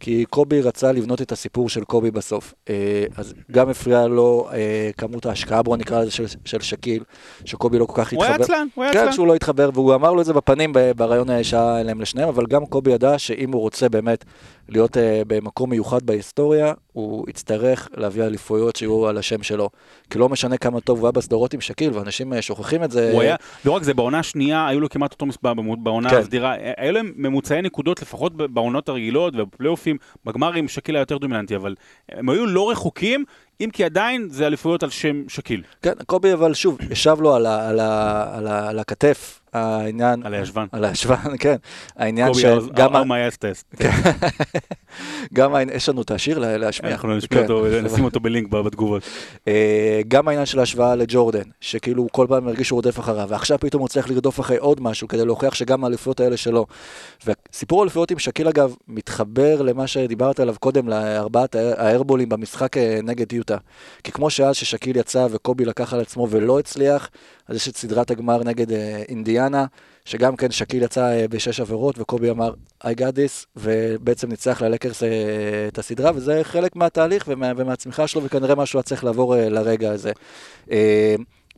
B: כי קובי רצה לבנות את הסיפור של קובי בסוף. אה, אז גם הפריע לו אה, כמות ההשקעה, בוא נקרא לזה, של, של שקיל, שקובי לא כל כך התחבר.
A: הוא היה עצלן, הוא היה עצלן.
B: כן, שהוא לא התחבר, והוא אמר לו את זה בפנים בריאיון שהיה להם לשניהם, אבל גם קובי ידע שאם הוא רוצה באמת להיות uh, במקום מיוחד בהיסטוריה, הוא יצטרך להביא אליפויות שיהיו על השם שלו. כי לא משנה כמה טוב הוא היה בסדרות עם שקיל, ואנשים uh, שוכחים את זה.
A: הוא היה, לא רק זה, בעונה השנייה היו לו כמעט אותו מספר, בעונה כן. הסדירה, היו להם ממוצעי נקודות לפחות בעונות הרגילות ובפלייאופים, בגמרים שקיל היה יותר דומיננטי, אבל הם היו לא רחוקים, אם כי עדיין זה אליפויות על שם שקיל.
B: כן, קובי אבל שוב, ישב לו על, ה, על, ה, על, ה, על הכתף העניין...
A: על הישבן.
B: על הישבן, כן. העניין
A: של... קובי, גם... my טסט.
B: גם העניין, יש לנו את השיר להשמיע.
A: אנחנו נשמיע אותו, כן. נשים אותו בלינק בתגובות.
B: אה, גם העניין של ההשוואה לג'ורדן, שכאילו כל פעם מרגיש שהוא רודף אחריו, ועכשיו פתאום הוא צריך לרדוף אחרי עוד משהו, כדי להוכיח שגם האליפויות האלה שלו. וסיפור האליפויות עם שקיל אגב, מתחבר למה שדיברת עליו קודם, לארבעת האיירבולים במשחק אה, נגד יוטה. כי כמו שאז ששקיל יצא וקובי לקח על עצמו ולא הצליח, אז יש את סדרת הגמר נגד אה, אינדיאנה, שגם כן שקיל יצא אה, בשש עבירות, וקובי אמר, I got this, ובעצם ניצח ללקרס אה, את הסדרה, וזה חלק מהתהליך ומה, ומהצמיחה שלו, וכנראה משהו היה צריך לעבור לרגע הזה.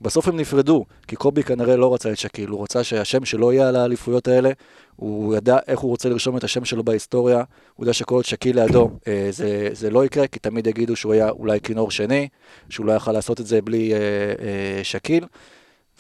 B: בסוף הם נפרדו, כי קובי כנראה לא רצה את שקיל, הוא רצה שהשם שלו יהיה על האליפויות האלה, הוא ידע איך הוא רוצה לרשום את השם שלו בהיסטוריה, הוא יודע שכל עוד שקיל לידו זה, זה לא יקרה, כי תמיד יגידו שהוא היה אולי כינור שני, שהוא לא יכל לעשות את זה בלי אה, אה, שקיל.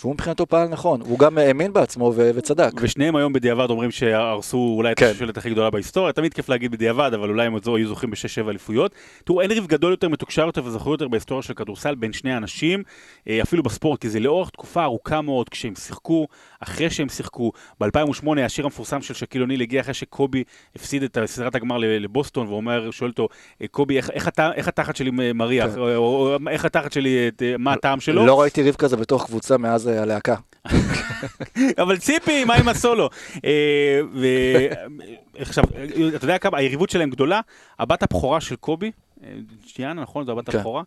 B: והוא מבחינתו פעל נכון, הוא גם האמין בעצמו ו- וצדק.
A: ושניהם היום בדיעבד אומרים שהרסו אולי כן. את השושלת הכי גדולה בהיסטוריה, תמיד כיף להגיד בדיעבד, אבל אולי הם עוד היו זוכים בשש-שבע אליפויות. תראו, אין ריב גדול יותר, מתוקשר יותר וזכור יותר בהיסטוריה של כדורסל בין שני אנשים, אה, אפילו בספורט, כי זה לאורך תקופה ארוכה מאוד כשהם שיחקו, אחרי שהם שיחקו. ב-2008 השיר המפורסם של שקיל אוניל הגיע אחרי שקובי הפסיד את סדרת הגמר לבוסטון, ואומר, שואל אותו, אה, קובי, איך, איך, איך התחת שלי מריח, כן. או, איך התחת שלי, מה הטעם שלו?
B: לא ראיתי ריב כזה בתוך קבוצה מאז הלהקה.
A: אבל ציפי, מה עם הסולו? אה, עכשיו, אתה יודע כמה, היריבות שלהם גדולה, הבת הבכורה של קובי, שיאנה, אה, נכון? זו הבת כן. הבכורה.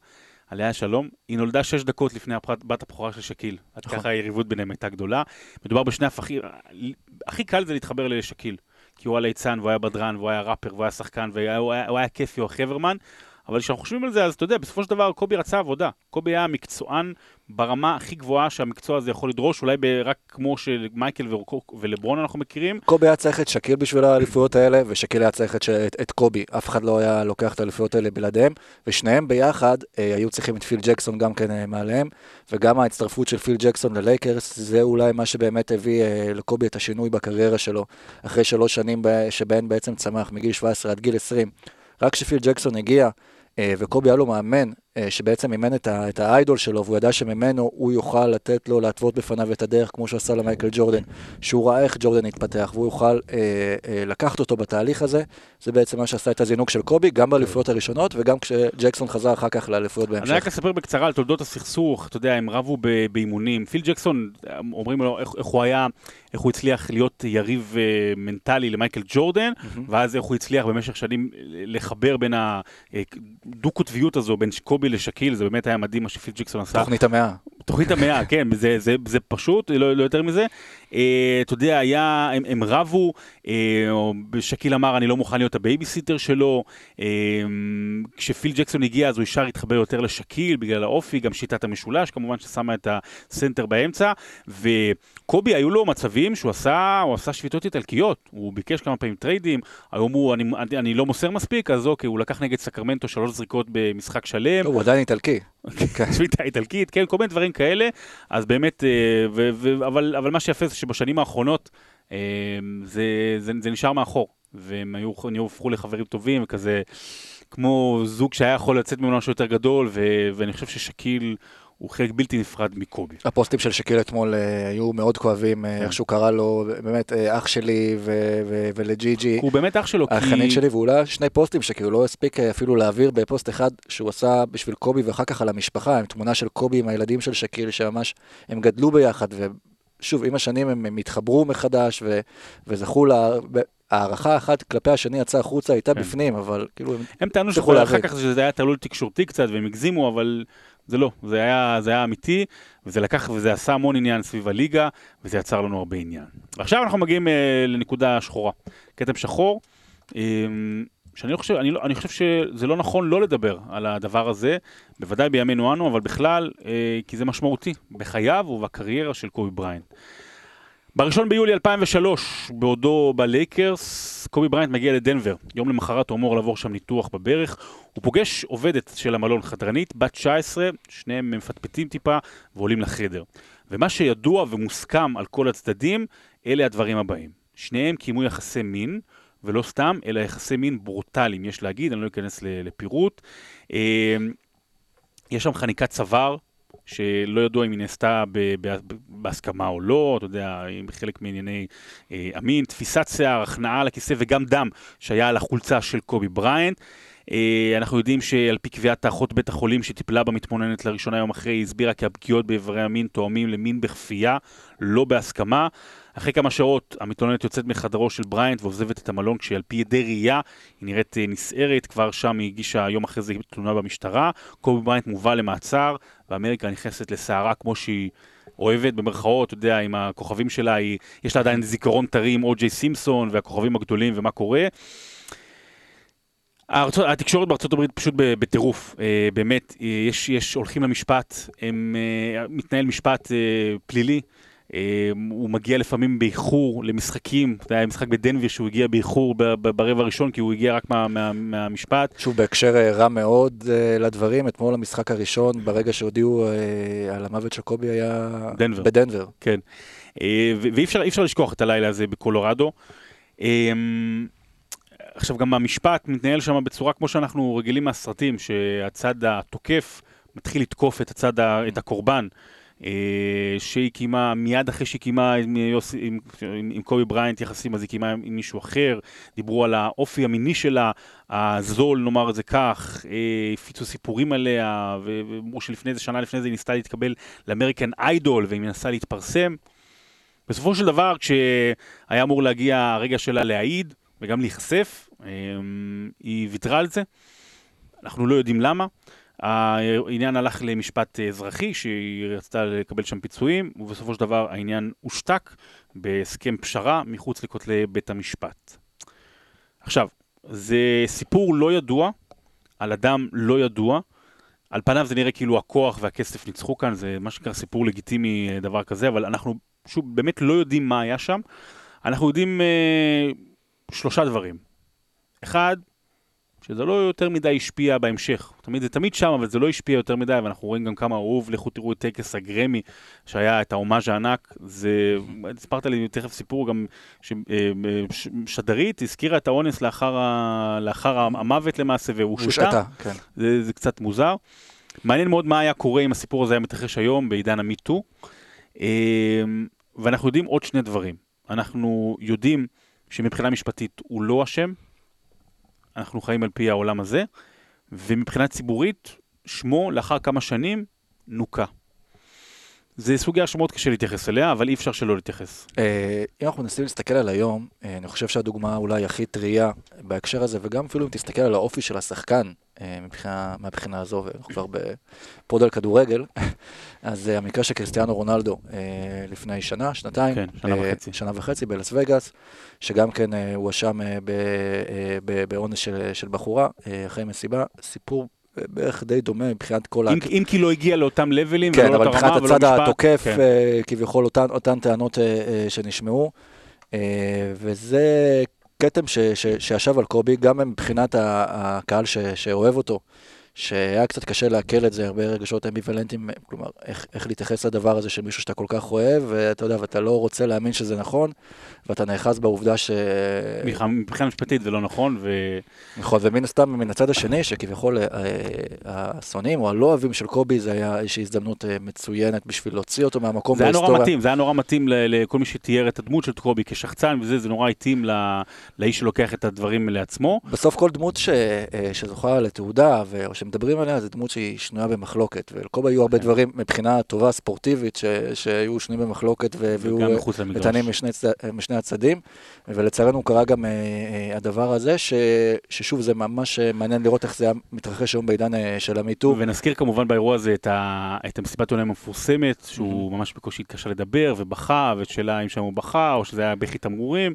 A: עליה שלום, היא נולדה שש דקות לפני בת הבכורה של שקיל. עד נכון. ככה היריבות ביניהם הייתה גדולה. מדובר בשני הפכים, הכי קל זה להתחבר לשקיל. כי הוא היה ליצן, והוא היה בדרן, והוא היה ראפר, והוא היה שחקן, והוא היה, היה כיפי, הוא חברמן. אבל כשאנחנו חושבים על זה, אז אתה יודע, בסופו של דבר קובי רצה עבודה. קובי היה מקצוען ברמה הכי גבוהה שהמקצוע הזה יכול לדרוש, אולי רק כמו שמייקל ולברון אנחנו מכירים.
B: קובי היה צריך את שקיל בשביל האליפויות האלה, ושקיל היה צריך את, את, את קובי. אף אחד לא היה לוקח את האליפויות האלה בלעדיהם, ושניהם ביחד אה, היו צריכים את פיל ג'קסון גם כן אה, מעליהם, וגם ההצטרפות של פיל ג'קסון ללייקרס, זה אולי מה שבאמת הביא אה, לקובי את השינוי בקריירה שלו, אחרי שלוש שנים שבהן בעצם צמח מגיל 17 עד גיל 20. רק כשפיל ג'קסון הגיע, וקובי היה לו מאמן אה, שבעצם אימן את, ה, את האיידול שלו, והוא ידע שממנו הוא יוכל לתת לו, להתוות בפניו את הדרך, כמו שהוא עשה למייקל ג'ורדן, שהוא ראה איך ג'ורדן התפתח, והוא יוכל אה, אה, לקחת אותו בתהליך הזה, זה בעצם מה שעשה את הזינוק של קובי, גם באליפויות הראשונות, וגם כשג'קסון חזר אחר כך לאליפויות בהמשך.
A: אני רק אספר בקצרה על תולדות הסכסוך, אתה יודע, הם רבו באימונים. פיל ג'קסון, אומרים לו איך, איך הוא היה, איך הוא הצליח להיות יריב אה, מנטלי למייקל ג'ורדן, mm-hmm. ואז איך הוא הצליח במשך שנים לחבר בין הדו-קוטביות הזו, בין קובי לשקיל, זה באמת היה מדהים מה שפיל ג'קסון עשה.
B: תוכנית המאה.
A: תוכנית המאה, כן, זה, זה, זה פשוט, לא, לא יותר מזה. אה, אתה יודע, היה, הם, הם רבו, אה, שקיל אמר, אני לא מוכן להיות הבייביסיטר שלו. אה, כשפיל ג'קסון הגיע, אז הוא ישר התחבר יותר לשקיל, בגלל האופי, גם שיטת המשולש, כמובן ששמה את הסנטר באמצע. וקובי, היו לו מצבים שהוא עשה, הוא עשה שביתות איטלקיות. הוא ביקש כמה פעמים טריידים, היום הוא, אני, אני, אני לא מוסר מספיק, אז אוקיי, הוא לקח נגד סקרמנטו שלוש זריקות במשחק שלם.
B: הוא עדיין איטלקי.
A: שביתה איטלקית, כן, כל מיני דברים כאלה, אז באמת, אה, ו, ו, אבל, אבל מה שיפה זה שבשנים האחרונות אה, זה, זה, זה נשאר מאחור, והם היו, הפכו לחברים טובים, וכזה, כמו זוג שהיה יכול לצאת ממנו משהו יותר גדול, ו, ואני חושב ששקיל הוא חלק בלתי נפרד מקובי.
B: הפוסטים של שקיל אתמול אה, היו מאוד כואבים, אה,
A: כן.
B: איך שהוא קרא לו, באמת, אה, אח שלי ו- ו- ולג'י-ג'י.
A: הוא באמת אח שלו, כי...
B: החנין שלי, ואולי שני פוסטים שכאילו לא הספיק אפילו להעביר בפוסט אחד שהוא עשה בשביל קובי ואחר כך על המשפחה, עם תמונה של קובי עם הילדים של שקיל, שממש הם גדלו ביחד, ושוב, עם השנים הם, התחברו מחדש וזכו. הערכה אחת כלפי השני יצאה החוצה, הייתה
A: כן.
B: בפנים, אבל כאילו הם
A: טענו שאחר כך שזה היה תעלול תקשורתי קצת והם הגזימו, אבל זה לא, זה היה, זה היה אמיתי, וזה לקח וזה עשה המון עניין סביב הליגה, וזה יצר לנו הרבה עניין. ועכשיו אנחנו מגיעים אה, לנקודה שחורה, כתם שחור, אה, שאני לא חושב, אני, לא, אני חושב שזה לא נכון לא לדבר על הדבר הזה, בוודאי בימינו אנו, אבל בכלל, אה, כי זה משמעותי בחייו ובקריירה של קובי בריינט. בראשון ביולי 2003, בעודו בלייקרס, קובי בריינט מגיע לדנבר. יום למחרת הוא אמור לעבור שם ניתוח בברך. הוא פוגש עובדת של המלון, חדרנית, בת 19, שניהם מפטפטים טיפה ועולים לחדר. ומה שידוע ומוסכם על כל הצדדים, אלה הדברים הבאים. שניהם קיימו יחסי מין, ולא סתם, אלא יחסי מין ברוטליים, יש להגיד, אני לא אכנס לפירוט. אה, יש שם חניקת צוואר, שלא ידוע אם היא נעשתה בהסכמה או לא, אתה יודע, אם חלק מענייני אה, המין, תפיסת שיער, הכנעה על הכיסא וגם דם שהיה על החולצה של קובי בריינט. אה, אנחנו יודעים שעל פי קביעת האחות בית החולים שטיפלה במתלוננת לראשונה יום אחרי, הסבירה כי הפגיעות באיברי המין תואמים למין בכפייה, לא בהסכמה. אחרי כמה שעות המתלוננת יוצאת מחדרו של בריינט ועוזבת את המלון כשעל פי עדי ראייה היא נראית אה, נסערת, כבר שם היא הגישה יום אחרי זה תלונה במשטרה. קובי בריינט מובא למעצר ואמריקה נכנסת לסערה כמו שהיא אוהבת במרכאות, אתה יודע, עם הכוכבים שלה, היא, יש לה עדיין זיכרון טרי עם או.ג'יי סימפסון והכוכבים הגדולים ומה קורה. הארצות, התקשורת בארצות הברית פשוט בטירוף, אה, באמת, אה, יש, יש, הולכים למשפט, הם, אה, מתנהל משפט אה, פלילי, הוא מגיע לפעמים באיחור למשחקים, זה היה משחק בדנביר שהוא הגיע באיחור ברבע הראשון כי הוא הגיע רק מה, מה, מהמשפט.
B: שוב, בהקשר אה, רע מאוד אה, לדברים, אתמול המשחק הראשון, ברגע שהודיעו אה, על המוות של קובי היה...
A: דנבר.
B: בדנבר.
A: כן. ואי אפשר, אפשר לשכוח את הלילה הזה בקולורדו. אה, עכשיו גם המשפט מתנהל שם בצורה כמו שאנחנו רגילים מהסרטים, שהצד התוקף מתחיל לתקוף את הצד, את הקורבן. אה, שהיא קיימה, מיד אחרי שהיא קיימה עם, יוסי, עם, עם, עם קובי בריינט יחסים, אז היא קיימה עם, מישהו אחר, דיברו על האופי המיני שלה, הזול, נאמר את זה כך, אה, הפיצו סיפורים עליה, ואמרו שלפני זה, שנה לפני זה היא ניסתה להתקבל לאמריקן איידול, והיא מנסה להתפרסם. בסופו של דבר, כשהיה אמור להגיע הרגע שלה להעיד וגם להיחשף, אה, היא ויתרה על זה. אנחנו לא יודעים למה. העניין הלך למשפט אזרחי, שהיא רצתה לקבל שם פיצויים, ובסופו של דבר העניין הושתק בהסכם פשרה מחוץ לכותלי בית המשפט. עכשיו, זה סיפור לא ידוע, על אדם לא ידוע. על פניו זה נראה כאילו הכוח והכסף ניצחו כאן, זה מה שנקרא סיפור לגיטימי, אה, דבר כזה, אבל אנחנו שוב באמת לא יודעים מה היה שם. אנחנו יודעים אה, שלושה דברים. אחד, שזה לא יותר מדי השפיע בהמשך. תמיד זה תמיד שם, אבל זה לא השפיע יותר מדי, ואנחנו רואים גם כמה אהוב, לכו תראו את טקס הגרמי, שהיה את ההומאז' הענק. זה, סיפרת לי תכף סיפור גם, ששדרית הזכירה את האונס לאחר, ה, לאחר המוות למעשה, והוא שתה.
B: הושעתה, כן.
A: זה, זה קצת מוזר. מעניין מאוד מה היה קורה אם הסיפור הזה היה מתרחש היום בעידן המיטו. ואנחנו יודעים עוד שני דברים. אנחנו יודעים שמבחינה משפטית הוא לא אשם, אנחנו חיים על פי העולם הזה, ומבחינה ציבורית, שמו לאחר כמה שנים נוקה. זה סוגיה שמאוד קשה להתייחס אליה, אבל אי אפשר שלא להתייחס.
B: אה, אם אנחנו מנסים להסתכל על היום, אה, אני חושב שהדוגמה אולי הכי טריה בהקשר הזה, וגם אפילו אם תסתכל על האופי של השחקן אה, מבחינה, מהבחינה הזו, ואנחנו כבר בפוד על כדורגל, אז המקרה של קריסטיאנו רונלדו לפני שנה, שנתיים,
A: כן, שנה וחצי.
B: שנה וחצי בלאס וגאס, שגם כן הואשם ב- ב- באונס של, של בחורה אחרי מסיבה, סיפור בערך די דומה מבחינת כל
A: אם, אם כי לא הגיע לאותם לבלים,
B: כן,
A: ולא
B: אבל
A: לאותה
B: מבחינת
A: רמה, ולא
B: הצד
A: משפט,
B: התוקף,
A: כן.
B: אה, כביכול אותן, אותן טענות אה, אה, שנשמעו, וזה כתם ש- ש- שישב על קובי, גם מבחינת הקהל ש- שאוהב אותו, שהיה קצת קשה לעכל את זה, הרבה רגשות אמביוולנטיים, כלומר, איך, איך להתייחס לדבר הזה של מישהו שאתה כל כך אוהב, ואתה יודע, ואתה לא רוצה להאמין שזה נכון, ואתה נאחז בעובדה ש...
A: מבחינה משפטית זה לא נכון, ו...
B: נכון, ומן הסתם, מן הצד השני, שכביכול אה, השונאים או הלא אוהבים של קובי, זה היה איזושהי הזדמנות אה, מצוינת בשביל להוציא אותו מהמקום
A: בהיסטוריה. זה היה נורא מתאים, זה היה נורא מתאים לכל מי שתיאר את הדמות של קובי כשחצן וזה, זה נורא התאים לאיש שלוקח את הדברים לעצמו.
B: בסוף כל דמות ש... אה, שזוכה לתעודה, או שמדברים עליה, זו דמות שהיא שנויה במחלוקת, ולקובי היו הרבה כן. דברים מבחינה טובה, ספורטיבית, ש... שהיו שנויים במחלוקת, והיו נתנים משני, משני הצדדים, ולצערנו קרה גם הדבר הזה, ש... ששוב, זה ממש מעניין לראות איך זה היה מתרחש היום בעידן של המיטו.
A: ונזכיר כמובן באירוע הזה את, ה... את המסיבת עולם המפורסמת, שהוא mm-hmm. ממש בקושי התקשה לדבר ובכה, ואת שאלה אם שם הוא בכה, או שזה היה בכי תמרורים.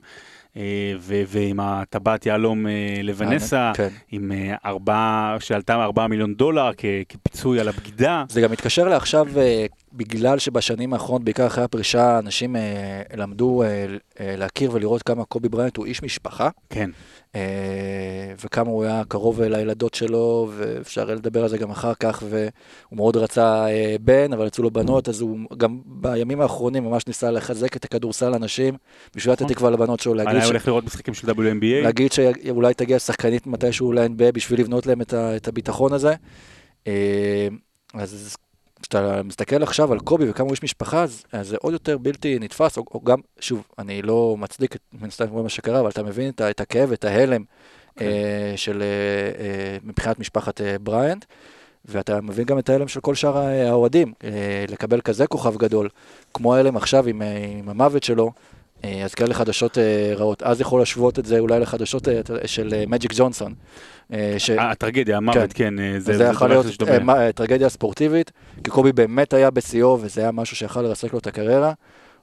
A: אה, ו- ועם הטבעת יהלום אה, לוונסה, כן. עם אה, ארבעה, שעלתה ארבעה מיליון דולר כ- כפיצוי על הבגידה.
B: זה גם מתקשר לעכשיו, בגלל שבשנים האחרונות, בעיקר אחרי הפרישה, אנשים למדו להכיר ולראות כמה קובי בריינט הוא איש משפחה.
A: כן.
B: אה, וכמה הוא היה קרוב לילדות שלו, ואפשר לדבר על זה גם אחר כך, והוא מאוד רצה אה, בן, אבל יצאו לו בנות, אז הוא גם בימים האחרונים ממש ניסה לחזק את הכדורסל לנשים, בשביל לתת תקווה לבנות שלו,
A: להגיד... ש... הולך לראות משחקים של WNBA.
B: להגיד שאולי תגיע שחקנית מתישהו ל-NBA בשביל לבנות להם את הביטחון הזה. אה, אז כשאתה מסתכל עכשיו על קובי וכמה הוא איש משפחה, אז, אז זה עוד יותר בלתי נתפס, או, או גם, שוב, אני לא מצדיק את מן הסתם מה שקרה, אבל אתה מבין את, את הכאב, את ההלם okay. כן. אה, של, אה, אה, מבחינת משפחת אה, בריאנט, ואתה מבין גם את ההלם של כל שאר האוהדים, אה, לקבל כזה כוכב גדול, כמו ההלם עכשיו עם, אה, עם המוות שלו, אה, אז כאלה חדשות אה, רעות. אז יכול להשוות את זה אולי לחדשות אה, של מג'יק ג'ונסון.
A: ש... הטרגדיה, המוות, כן,
B: כן זה, זה יכול להיות טרגדיה ספורטיבית, כי קובי באמת היה בשיאו, וזה היה משהו שיכול לרסק לו את הקריירה.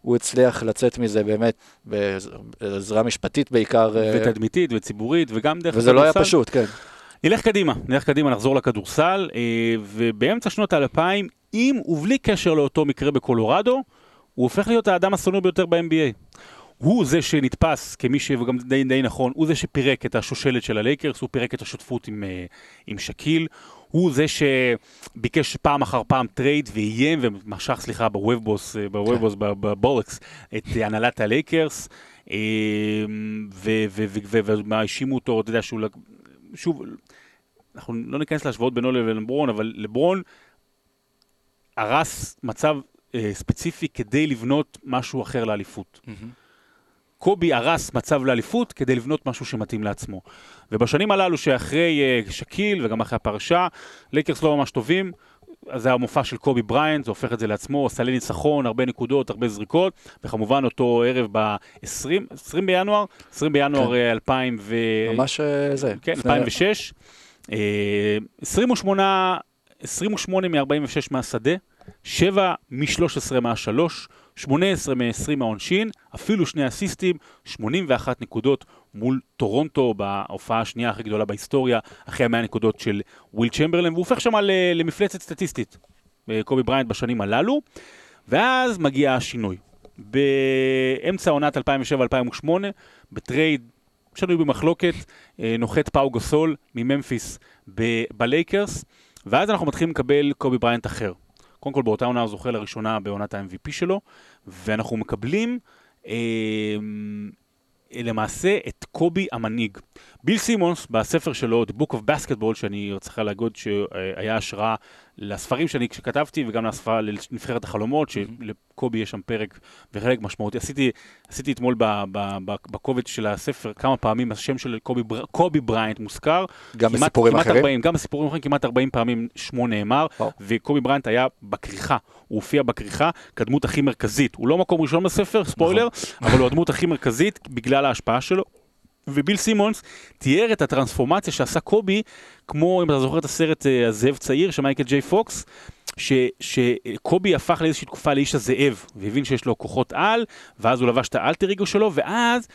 B: הוא הצליח לצאת מזה באמת בעזרה משפטית בעיקר.
A: ותדמיתית וציבורית, וגם דרך...
B: וזה לא היה פשוט, כן.
A: נלך קדימה, נלך קדימה, נחזור לכדורסל, ובאמצע שנות האלפיים, עם ובלי קשר לאותו מקרה בקולורדו, הוא הופך להיות האדם השנוא ביותר ב-NBA. הוא זה שנתפס כמי ש... וגם די, די נכון, הוא זה שפירק את השושלת של הלייקרס, הוא פירק את השותפות עם, אה, עם שקיל, הוא זה שביקש פעם אחר פעם טרייד ואיים ומשך, סליחה, בוובבוס, אה, בוובבוס, כן. בבולקס, את הנהלת הלייקרס, אה, והאשימו אותו, אתה יודע, שהוא, שוב, אנחנו לא ניכנס להשוואות בינו לבין לברון, אבל לברון הרס מצב אה, ספציפי כדי לבנות משהו אחר לאליפות. Mm-hmm. קובי הרס מצב לאליפות כדי לבנות משהו שמתאים לעצמו. ובשנים הללו שאחרי uh, שקיל וגם אחרי הפרשה, לייקרס לא ממש טובים. אז זה המופע של קובי בריינט, זה הופך את זה לעצמו, עשה לי ניצחון, הרבה נקודות, הרבה זריקות, וכמובן אותו ערב ב-20, 20 בינואר, 20 בינואר כן. 2000 ו...
B: ממש זה.
A: כן, 2006. 28, 28 מ-46 מהשדה, 7 מ-13 מהשלוש, 18 מ-20 מהעונשין, אפילו שני אסיסטים, 81 נקודות מול טורונטו בהופעה השנייה הכי גדולה בהיסטוריה, אחרי המאה נקודות של וויל צ'מברלן, והוא הופך שם למפלצת סטטיסטית, אה, קובי בריינט בשנים הללו, ואז מגיע השינוי. באמצע עונת 2007-2008, ב trade שנוי במחלוקת, אה, נוחת פאו גאסול מממפיס בלייקרס, ואז אנחנו מתחילים לקבל קובי בריינט אחר. קודם כל באותה עונה הוא זוכה לראשונה בעונת ה-MVP שלו, ואנחנו מקבלים אה, למעשה את קובי המנהיג. ביל סימונס, בספר שלו, The Book of Basketball, שאני צריך להגיד שהיה השראה לספרים שאני כתבתי, וגם לספר, לנבחרת החלומות, שלקובי יש שם פרק וחלק משמעותי. עשיתי, עשיתי אתמול בקובץ של הספר כמה פעמים השם של קובי, בר, קובי בריינט מוזכר.
B: גם כמעט, בסיפורים
A: כמעט
B: אחרים?
A: 40, גם בסיפורים אחרים, כמעט 40 פעמים שמו נאמר, oh. וקובי בריינט היה בכריכה, הוא הופיע בכריכה כדמות הכי מרכזית. הוא לא מקום ראשון בספר, ספוילר, נכון. אבל הוא הדמות הכי מרכזית בגלל ההשפעה שלו. וביל סימונס תיאר את הטרנספורמציה שעשה קובי, כמו אם אתה זוכר את הסרט אה, הזאב הצעיר של מייקל ג'יי פוקס, ש, שקובי הפך לאיזושהי תקופה לאיש הזאב, והבין שיש לו כוחות על, ואז הוא לבש את האלטר אגו שלו, ואז,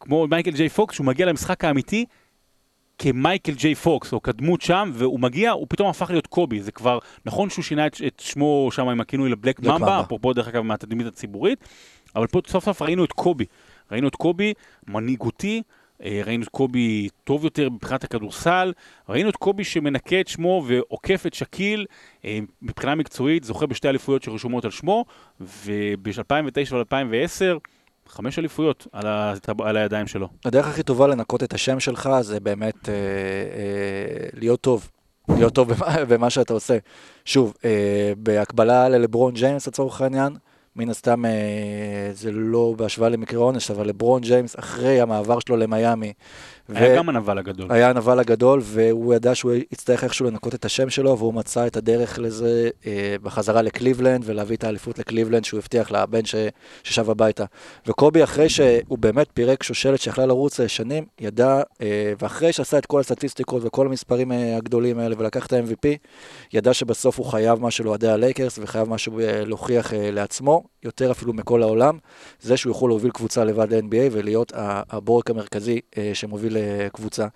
A: כמו מייקל ג'יי פוקס, שהוא מגיע למשחק האמיתי, כמייקל ג'יי פוקס, או כדמות שם, והוא מגיע, הוא פתאום הפך להיות קובי. זה כבר, נכון שהוא שינה את, את שמו שם עם הכינוי לבלאק ממבה, אפרופו דרך אגב מהתדמית הציבורית, אבל פה סוף סוף ראינו את קובי. ראינו את קובי, מנהיגותי, אה, ראינו את קובי טוב יותר מבחינת הכדורסל, ראינו את קובי שמנקה את שמו ועוקף את שקיל אה, מבחינה מקצועית, זוכה בשתי אליפויות שרשומות על שמו, וב-2009 ו-2010, חמש אליפויות על, ה- על הידיים שלו.
B: הדרך הכי טובה לנקות את השם שלך זה באמת אה, אה, להיות טוב. להיות טוב במה, שאתה עושה. שוב, אה, בהקבלה ללברון ג'יימס לצורך העניין, מן הסתם אה, זה לא בהשוואה למקרה עונש, אבל לברון ג'יימס אחרי המעבר שלו למיאמי.
A: היה גם הנבל הגדול.
B: היה הנבל הגדול, והוא ידע שהוא יצטרך איכשהו לנקות את השם שלו, והוא מצא את הדרך לזה אה, בחזרה לקליבלנד, ולהביא את האליפות לקליבלנד שהוא הבטיח לבן ש, ששב הביתה. וקובי, אחרי שהוא באמת פירק שושלת שיכלה לרוץ שנים, ידע, אה, ואחרי שעשה את כל הסטטיסטיקות וכל המספרים אה, הגדולים האלה, ולקח את ה-MVP, ידע שבסוף הוא חייב משהו לאוהדי הלייקרס, וחייב משהו אה, להוכיח אה, לעצמו, יותר אפילו מכל העולם, זה שהוא יכול להוביל קבוצה לבד ל-NBA ולהיות הבורק המרכזי אה, שמוביל קבוצה.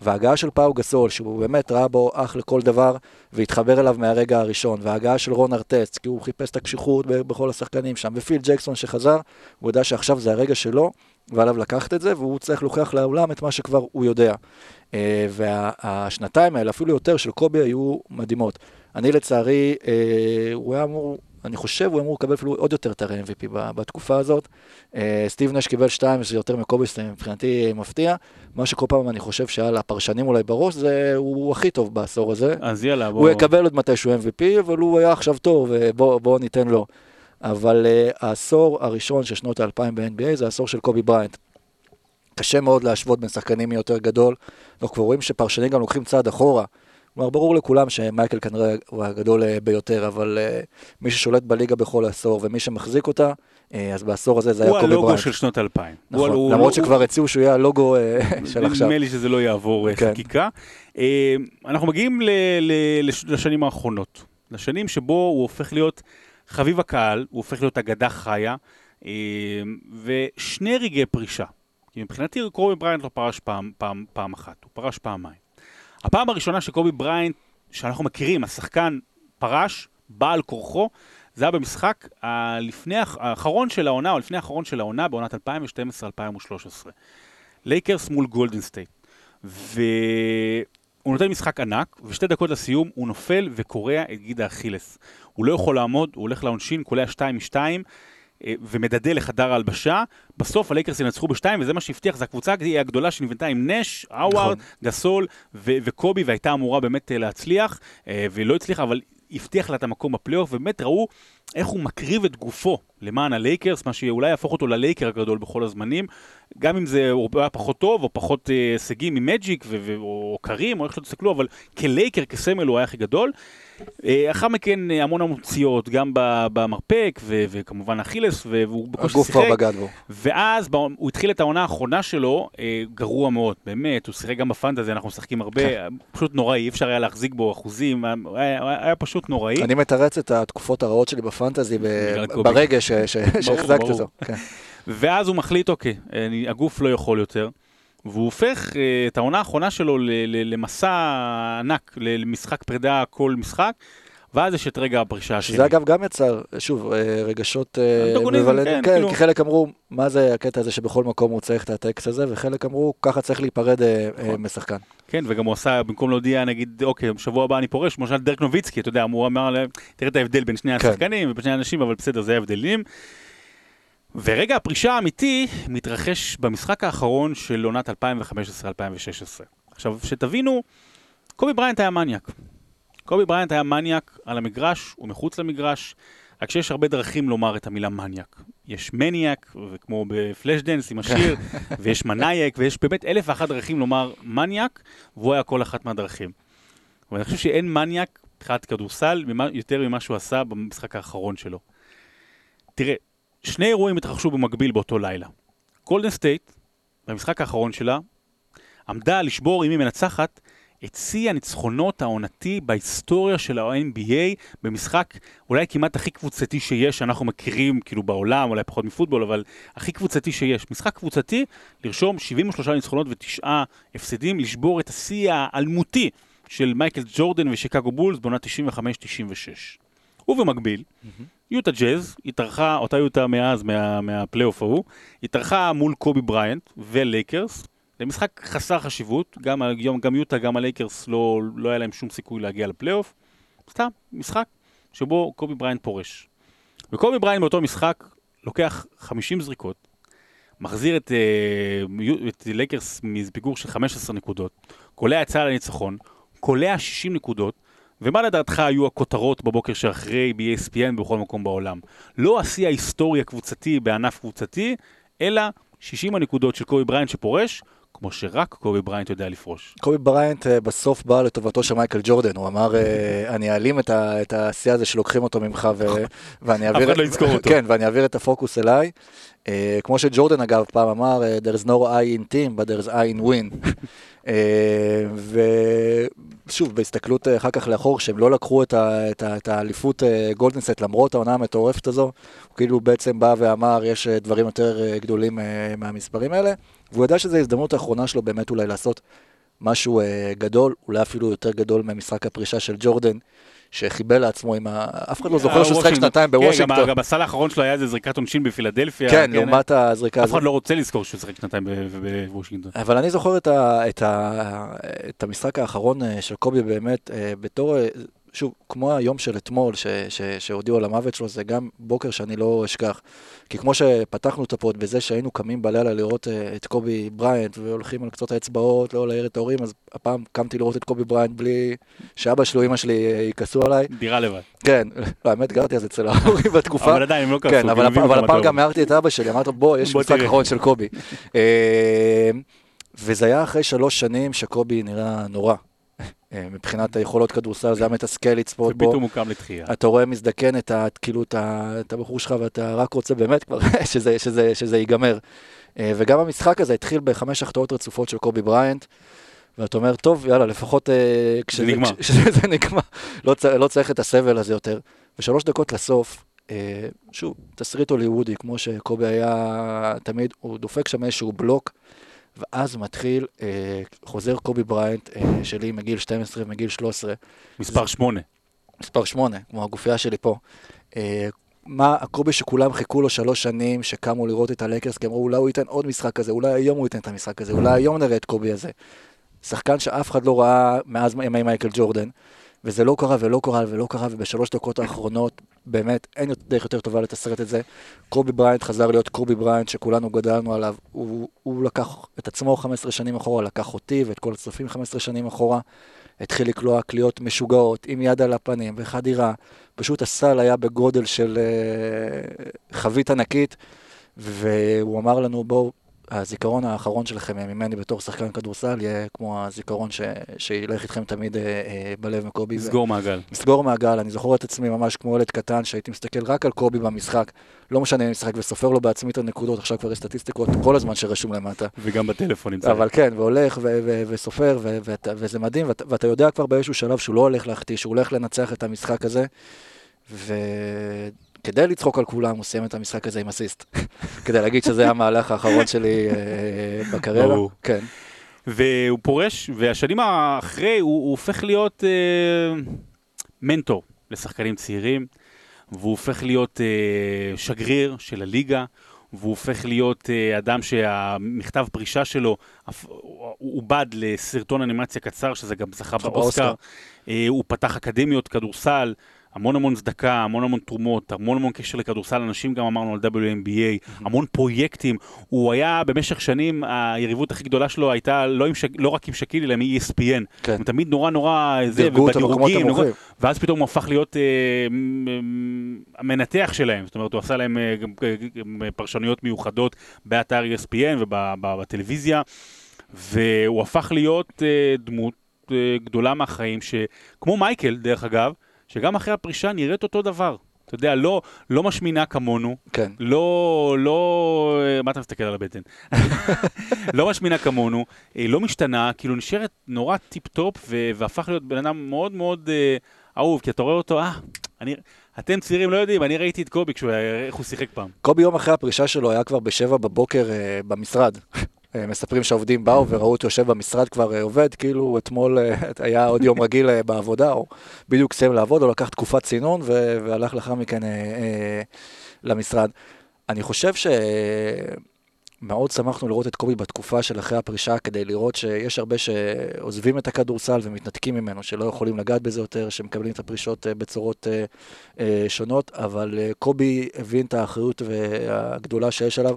B: וההגעה של פאו גסול, שהוא באמת ראה בו אח לכל דבר, והתחבר אליו מהרגע הראשון, וההגעה של רון ארטסט, כי הוא חיפש את הקשיחות בכל השחקנים שם, ופיל ג'קסון שחזר, הוא יודע שעכשיו זה הרגע שלו, ועליו לקחת את זה, והוא צריך להוכיח לעולם את מה שכבר הוא יודע. אה, והשנתיים האלה, אפילו יותר, של קובי היו מדהימות. אני לצערי, אה, הוא היה אמור, אני חושב, הוא אמור לקבל אפילו עוד יותר ה-MVP ב- בתקופה הזאת. אה, סטיב נש קיבל שתיים, שזה יותר מקובי, זה מבחינתי מפתיע. מה שכל פעם אני חושב שהיה לפרשנים אולי בראש, זה הוא הכי טוב בעשור הזה.
A: אז יאללה, בוא...
B: הוא יקבל עוד מתישהו MVP, אבל הוא היה עכשיו טוב, ובואו ניתן לו. אבל uh, העשור הראשון של שנות האלפיים ב-NBA זה העשור של קובי בריינט. קשה מאוד להשוות בין שחקנים יותר גדול, אנחנו כבר רואים שפרשנים גם לוקחים צעד אחורה. כלומר, ברור לכולם שמייקל כנראה הוא הגדול uh, ביותר, אבל uh, מי ששולט בליגה בכל עשור ומי שמחזיק אותה, uh, אז בעשור הזה זה היה
A: הוא
B: קובי
A: הלוגו
B: בריינט.
A: של שנות האלפיים.
B: נכון,
A: הוא-
B: למרות
A: הוא-
B: שכבר הציעו שהוא יהיה הלוגו של עכשיו.
A: נדמה לי שזה לא יעבור אה,
B: כן.
A: חקיקה. אה, אנחנו מגיעים ל- ל- לש- לשנים האחרונות. לשנים שבו הוא הופך להיות חביב הקהל, הוא הופך להיות אגדה חיה, אה, ושני רגעי פרישה. כי מבחינתי קובי בריינט לא פרש פעם, פעם, פעם אחת, הוא פרש פעמיים. הפעם הראשונה שקובי בריינט, שאנחנו מכירים, השחקן פרש, בא על כורחו, זה היה במשחק הלפני, האחרון של העונה, או לפני האחרון של העונה, בעונת 2012-2013. לייקרס מול גולדן סטייט. והוא נותן משחק ענק, ושתי דקות לסיום הוא נופל וקורע את גיד האכילס. הוא לא יכול לעמוד, הוא הולך לעונשין, קולע 2 מ-2, ומדדה לחדר ההלבשה. בסוף הלייקרס ינצחו בשתיים, וזה מה שהבטיח, זו הקבוצה הגדולה שנבנתה עם נש, האווארד, גסול ו- וקובי, והייתה אמורה באמת אה, להצליח, אה, והיא לא הצליחה, אבל הבטיח לה את המקום בפלייאוף, ובאמת ראו איך הוא מקריב את גופו למען הלייקרס, מה שאולי יהפוך אותו ללייקר הגדול בכל הזמנים, גם אם זה היה פחות טוב, או פחות אה, הישגים ממג'יק, ו- ו- או קרים, או איך שלא תסתכלו, אבל כלייקר, כסמל, הוא היה הכי גדול. אה, אחר מכן אה, המון המון פציעות, גם במרפק, ו- וכמובן אכילס, והוא בקושי
B: הגוף כבר
A: שיחק.
B: בגד בו.
A: ואז הוא התחיל את העונה האחרונה שלו, אה, גרוע מאוד, באמת, הוא שיחק גם בפנטזי, אנחנו משחקים הרבה,
B: כן.
A: פשוט נוראי, אי אפשר היה להחזיק בו אחוזים, היה, היה, היה פשוט נוראי.
B: אני מתרץ את התקופות הרעות שלי בפנטזי ב-
A: בגלל קובי.
B: ברגע ש- ש- שהחזקתי
A: ברור.
B: אותו. כן.
A: ואז הוא מחליט, אוקיי, אני, הגוף לא יכול יותר, והוא הופך אה, את העונה האחרונה שלו למסע ענק, למשחק פרידה כל משחק, ואז יש את רגע הפרישה שלי.
B: שזה אגב גם יצר, שוב, אה, רגשות אה, אמביוולנטיים,
A: כן,
B: כן,
A: כאילו.
B: כי חלק אמרו, מה זה הקטע הזה שבכל מקום הוא צריך את הטקסט הזה, וחלק אמרו, ככה צריך להיפרד אה,
A: נכון.
B: משחקן.
A: כן, וגם הוא עשה, במקום להודיע, נגיד, אוקיי, בשבוע הבא אני פורש, למשל דרק נוביצקי, אתה יודע, הוא אמר להם, תראה את ההבדל בין שני
B: כן.
A: השחקנים ובין שני האנשים, אבל בסדר, זה ההבדלים. ורגע הפרישה האמיתי מתרחש במשחק האחרון של עונת 2015-2016. עכשיו, שתבינו, קובי בריינט היה מניאק. קובי בריינט היה מניאק על המגרש ומחוץ למגרש, רק שיש הרבה דרכים לומר את המילה מניאק. יש מניאק, וכמו בפלאשדנס עם השיר, ויש maniac, ויש באמת אלף ואחת דרכים לומר מניאק, והוא היה כל אחת מהדרכים. ואני חושב שאין מניאק מבחינת כדורסל יותר ממה שהוא עשה במשחק האחרון שלו. תראה, שני אירועים התרחשו במקביל באותו לילה. גולדן סטייט, במשחק האחרון שלה, עמדה לשבור, אם היא מנצחת, את שיא הניצחונות העונתי בהיסטוריה של ה-NBA במשחק אולי כמעט הכי קבוצתי שיש, שאנחנו מכירים כאילו בעולם, אולי פחות מפוטבול, אבל הכי קבוצתי שיש. משחק קבוצתי, לרשום 73 ניצחונות ותשעה הפסדים, לשבור את השיא האלמותי של מייקל ג'ורדן ושיקגו בולס בעונה 95-96. ובמקביל, יוטה ג'אז התארחה, אותה יוטה מאז, מה, מהפלייאוף ההוא, התארחה מול קובי בריינט ולייקרס, זה משחק חסר חשיבות, גם, גם, גם יוטה, גם הלייקרס לא, לא היה להם שום סיכוי להגיע לפלייאוף. סתם, משחק שבו קובי בריינט פורש. וקובי בריינט באותו משחק לוקח 50 זריקות, מחזיר את, uh, את לייקרס מפיגור של 15 נקודות, קולע סל לניצחון, קולע 60 נקודות, ומה לדעתך היו הכותרות בבוקר שאחרי ב-ESPN בכל מקום בעולם? לא השיא ההיסטורי הקבוצתי בענף קבוצתי, אלא 60 הנקודות של קובי בריינט שפורש, כמו שרק קובי בריינט יודע לפרוש.
B: קובי בריינט uh, בסוף בא לטובתו של מייקל ג'ורדן, הוא אמר, uh, אני אעלים את, השיא הזה שלוקחים אותו ממך, ואני אעביר...
A: אף אחד לא יזכור אותו.
B: כן, ואני אעביר את הפוקוס אליי. Uh, כמו שג'ורדן אגב פעם אמר, there's no I in team, but there's I in win. uh, ושוב, בהסתכלות אחר כך לאחור, שהם לא לקחו את האליפות גולדנסט למרות העונה המטורפת הזו, הוא כאילו בעצם בא ואמר, יש דברים יותר גדולים מהמספרים האלה. והוא ידע שזו ההזדמנות האחרונה שלו באמת אולי לעשות משהו אה, גדול, אולי אפילו יותר גדול ממשחק הפרישה של ג'ורדן, שחיבל לעצמו עם ה... אף אחד לא זוכר שהוא שחק שנתיים בוושינגטון.
A: כן, גם הסל האחרון שלו היה איזה זריקת עונשין בפילדלפיה.
B: כן, לעומת הזריקה
A: הזאת. אף אחד לא רוצה לזכור שהוא שחק שנתיים בוושינגטון.
B: אבל אני זוכר את המשחק האחרון אה, של קובי באמת אה, בתור אה, שוב, כמו היום של אתמול, שהודיעו על המוות שלו, זה גם בוקר שאני לא אשכח. כי כמו שפתחנו את הפוד בזה שהיינו קמים בלילה לראות uh, את קובי בריינט והולכים על קצות האצבעות, לא להעיר את ההורים, אז הפעם קמתי לראות את קובי בריינט בלי שאבא שלי או אמא שלי uh, יכעסו עליי.
A: דירה לבד.
B: כן, לא, האמת גרתי אז אצל ההורים בתקופה.
A: אבל עדיין, הם לא כעסו.
B: כן, אבל, אבל הפעם גם הערתי את אבא שלי, אמרתי לו, בוא, יש משחק אחרון של קובי. אה, וזה היה אחרי שלוש שנים שקובי נראה נורא. אה, מבחינת היכולות כדורסל, זה היה מתסכל לצפות בו.
A: ופתאום הוא קם לתחייה.
B: אתה רואה מזדקן את, ה, כאילו, את, הבחור שלך ואתה רק רוצה באמת כבר שזה, שזה, שזה ייגמר. אה, וגם המשחק הזה התחיל בחמש החטאות רצופות של קובי בריינט. ואתה אומר, טוב, יאללה, לפחות
A: אה, כשזה נגמר,
B: כשזה נגמר לא, צ, לא צריך את הסבל הזה יותר. ושלוש דקות לסוף, שוב, תסריט הוליוודי, כמו שקובי היה תמיד, הוא דופק שם איזשהו בלוק, ואז מתחיל, אה, חוזר קובי בריינט אה, שלי מגיל 12 ומגיל 13.
A: מספר 8.
B: מספר 8, כמו הגופייה שלי פה. אה, מה, הקובי שכולם חיכו לו שלוש שנים, שקמו לראות את הלקרס, כי אמרו אולי הוא ייתן עוד משחק כזה, אולי היום הוא ייתן את המשחק הזה, אולי היום נראה את קובי הזה. שחקן שאף אחד לא ראה מאז ימי מייקל ג'ורדן. וזה לא קרה ולא קרה ולא קרה, ובשלוש דקות האחרונות, באמת, אין דרך יותר טובה לתסרט את זה. קובי בריינט חזר להיות קובי בריינט, שכולנו גדלנו עליו. הוא, הוא לקח את עצמו 15 שנים אחורה, לקח אותי ואת כל הצופים 15 שנים אחורה. התחיל לקלוע קליעות משוגעות, עם יד על הפנים וחדירה. פשוט הסל היה בגודל של uh, חבית ענקית, והוא אמר לנו, בואו, הזיכרון האחרון שלכם ממני בתור שחקן כדורסל יהיה כמו הזיכרון ש... שילך איתכם תמיד אה, אה, בלב מקובי.
A: לסגור ו... מעגל.
B: לסגור מעגל, אני זוכר את עצמי ממש כמו ילד קטן שהייתי מסתכל רק על קובי במשחק, לא משנה אם משחק וסופר לו בעצמי את הנקודות, עכשיו כבר יש סטטיסטיקות כל הזמן שרשום למטה.
A: וגם בטלפון נמצא.
B: אבל כן, והולך ו- ו- וסופר, ו- ו- וזה מדהים, ואת- ואתה יודע כבר באיזשהו שלב שהוא לא הולך להחטיא, שהוא הולך לנצח את המשחק הזה. ו... כדי לצחוק על כולם, הוא סיים את המשחק הזה עם אסיסט. כדי להגיד שזה המהלך האחרון שלי אה, בקריירה. כן.
A: והוא פורש, והשנים האחרי הוא, הוא הופך להיות אה, מנטור לשחקנים צעירים, והוא הופך להיות אה, שגריר של הליגה. והוא הופך להיות uh, אדם שהמכתב פרישה שלו עובד לסרטון אנימציה קצר, שזה גם זכה באוסקר. Uh, הוא פתח אקדמיות כדורסל, המון המון צדקה, המון המון תרומות, המון המון קשר לכדורסל, אנשים גם אמרנו על WNBA, המון פרויקטים. הוא היה במשך שנים, היריבות הכי גדולה שלו הייתה לא, עם שק, לא רק עם שקיל, אלא עם ESPN. כן. הוא תמיד נורא נורא,
B: זה, ובדירוגים, נורא,
A: ואז פתאום הוא הפך להיות אה, המנתח שלהם. זאת אומרת, הוא עשה להם אה, אה, פרשנויות מיוחדות באתר ESPN ובטלוויזיה, והוא הפך להיות אה, דמות אה, גדולה מהחיים, שכמו מייקל, דרך אגב, שגם אחרי הפרישה נראית אותו דבר. אתה יודע, לא, לא משמינה כמונו,
B: כן.
A: לא, לא, מה אתה מסתכל על הבטן? לא משמינה כמונו, אה, לא משתנה, כאילו נשארת נורא טיפ-טופ, והפך להיות בן אדם מאוד מאוד אה, אהוב, כי אתה רואה אותו, אה, אני, אתם צעירים לא יודעים, אני ראיתי את קובי, כשהוא, איך הוא שיחק פעם.
B: קובי יום אחרי הפרישה שלו היה כבר בשבע בבוקר אה, במשרד. אה, מספרים שהעובדים באו וראו אותו יושב במשרד כבר אה, עובד, כאילו אתמול אה, היה עוד יום רגיל בעבודה, או בדיוק סיים לעבוד, או לקח תקופת צינון והלך לאחר מכן למשרד. אני חושב מאוד שמחנו לראות את קובי בתקופה של אחרי הפרישה, כדי לראות שיש הרבה שעוזבים את הכדורסל ומתנתקים ממנו, שלא יכולים לגעת בזה יותר, שמקבלים את הפרישות בצורות שונות, אבל קובי הבין את האחריות הגדולה שיש עליו.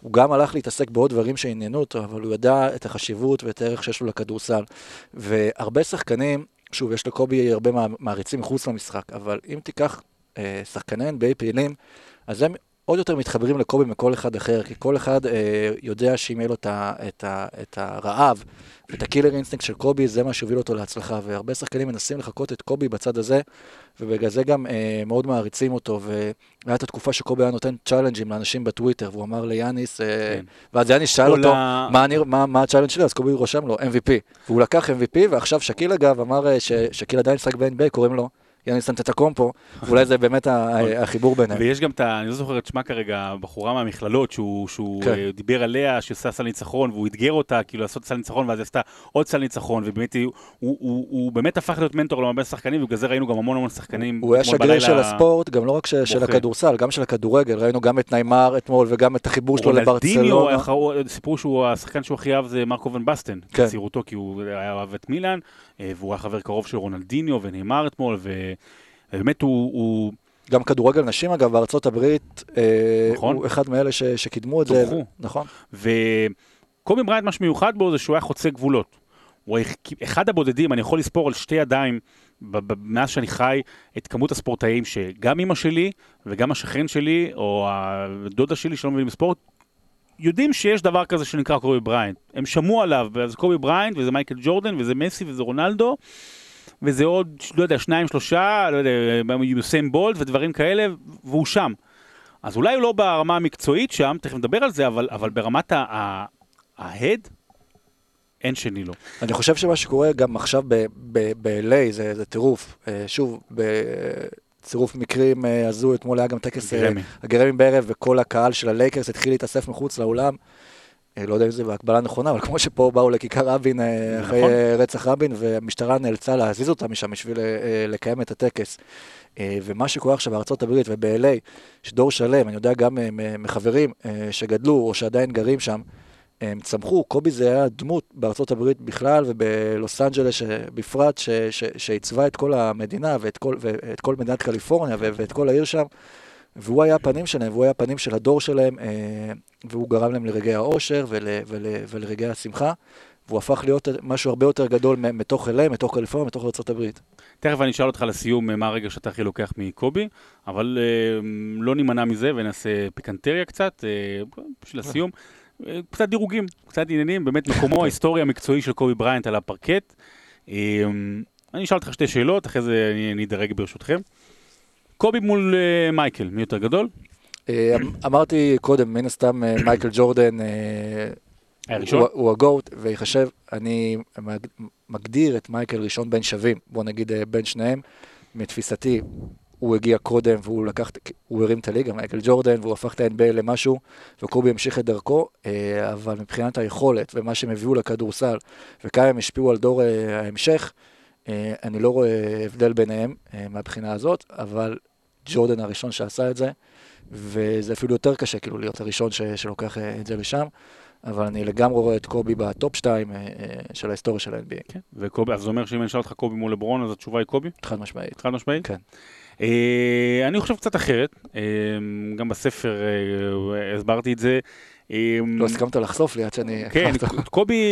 B: הוא גם הלך להתעסק בעוד דברים שעניינו אותו, אבל הוא ידע את החשיבות ואת הערך שיש לו לכדורסל. והרבה שחקנים, שוב, יש לקובי הרבה מעריצים מחוץ למשחק, אבל אם תיקח אה, שחקני NBA פעילים, אז הם עוד יותר מתחברים לקובי מכל אחד אחר, כי כל אחד אה, יודע שאם יהיה לו את, ה, את, ה, את הרעב ואת ה killer instinct של קובי, זה מה שיוביל אותו להצלחה. והרבה שחקנים מנסים לחקות את קובי בצד הזה, ובגלל זה גם אה, מאוד מעריצים אותו. והיה את התקופה שקובי היה נותן challenge ים לאנשים בטוויטר, והוא אמר ליאניס, אה, כן. ואז יאניס שאל אותו, לה... מה, אני, מה, מה ה challenge שלי? אז קובי רושם לו MVP. והוא לקח MVP, ועכשיו שקיל אגב אמר אה, ששקיל עדיין משחק ב-NBA, קוראים לו יאניס אנטטקומפו, אולי זה באמת. החיבור ביניהם.
A: ויש גם את. אני לא זוכר את שמה כרגע, בחורה מהמכללות, שהוא כן. אה, דיבר עליה, שעושה סל ניצחון, והוא אתגר אותה, כאילו לעשות סל ניצחון, ואז עשתה עוד סל ניצחון, ובאמת הוא באמת הפך להיות מנטור להרבה שחקנים, ובגלל זה ראינו גם המון המון שחקנים.
B: הוא היה שגריר של הספורט, גם לא רק של הכדורסל, גם של הכדורגל, ראינו גם את ניימר אתמול, וגם את החיבור שלו לברצלונה.
A: סיפרו שהוא השחקן שהוא הכי אהב זה מרקו ון בסטן, כן. כי הוא את מילאן, והוא היה חבר קרוב של רונלדיניו ונאמר אתמול, ובאמת הוא... הוא...
B: גם כדורגל נשים, אגב, בארצות הברית, אה, נכון. הוא אחד מאלה ש, שקידמו את זה. נכון.
A: וקובי בריינט, מה שמיוחד בו זה שהוא היה חוצה גבולות. הוא אחד הבודדים, אני יכול לספור על שתי ידיים, מאז שאני חי, את כמות הספורטאים שגם אימא שלי וגם השכן שלי, או הדודה שלי שלא מבינים בספורט, יודעים שיש דבר כזה שנקרא קובי בריינט. הם שמעו עליו, וזה קובי בריינט, וזה מייקל ג'ורדן, וזה מסי, וזה רונלדו, וזה עוד, לא יודע, שניים, שלושה, לא יודע, יוסיין בולט ודברים כאלה, והוא שם. אז אולי הוא לא ברמה המקצועית שם, תכף נדבר על זה, אבל, אבל ברמת ההד, אין שני לו.
B: אני חושב שמה שקורה גם עכשיו ב-LA זה, זה טירוף. אה, שוב, צירוף מקרים אה, הזוי, אתמול היה גם טקס אה, הגרמי בערב, וכל הקהל של הלייקרס התחיל להתאסף מחוץ לאולם. אה, לא יודע אם זה בהקבלה נכונה, אבל כמו שפה באו לכיכר רבין אחרי נכון. רצח רבין, והמשטרה נאלצה להזיז אותה משם בשביל לקיים את הטקס. ומה שקורה עכשיו בארצות הברית וב-LA, יש דור שלם, אני יודע גם מחברים שגדלו או שעדיין גרים שם, הם צמחו, קובי זה היה דמות בארצות הברית בכלל ובלוס אנג'לס בפרט, שעיצבה את כל המדינה ואת כל, ואת כל מדינת קליפורניה ואת כל העיר שם, והוא היה הפנים שלהם, והוא היה הפנים של הדור שלהם, אה, והוא גרם להם לרגעי האושר ול, ול, ולרגעי השמחה. והוא הפך להיות משהו הרבה יותר גדול מתוך LA, מתוך קליפורניה, מתוך ארה"ב.
A: תכף אני אשאל אותך לסיום מה הרגע שאתה הכי לוקח מקובי, אבל אה, לא נימנע מזה ונעשה פיקנטריה קצת, אה, בשביל הסיום. קצת דירוגים, קצת עניינים, באמת מקומו ההיסטורי המקצועי של קובי בריינט על הפרקט. אמ, אני אשאל אותך שתי שאלות, אחרי זה אני אדרג ברשותכם. קובי מול אה, מייקל, מי יותר גדול?
B: אה, אמ, אמרתי קודם, מן הסתם אה, מייקל ג'ורדן הוא הגוט, ויחשב, אני מגדיר את מייקל ראשון בין שווים, בוא נגיד בין שניהם. מתפיסתי, הוא הגיע קודם והוא לקח, הוא הרים את הליגה, מייקל ג'ורדן, והוא הפך את ה-NBA למשהו, וקובי המשיך את דרכו, אה, אבל מבחינת היכולת ומה שהם הביאו לכדורסל, וכמה הם השפיעו על דור אה, ההמשך, אה, אני לא רואה הבדל ביניהם מהבחינה הזאת, אבל ג'ורדן הראשון שעשה את זה, וזה אפילו יותר קשה כאילו להיות הראשון ש, שלוקח את זה לשם. אבל אני לגמרי רואה את קובי בטופ 2 של ההיסטוריה של ה-NBA.
A: כן, וקובי, אז זה אומר שאם אני אשאל אותך קובי מול לברון, אז התשובה היא קובי?
B: חד משמעית.
A: חד משמעית?
B: כן.
A: אה, אני חושב קצת אחרת, אה, גם בספר אה, הסברתי את זה.
B: לא הסכמת לחשוף לי עד שאני...
A: כן, קובי,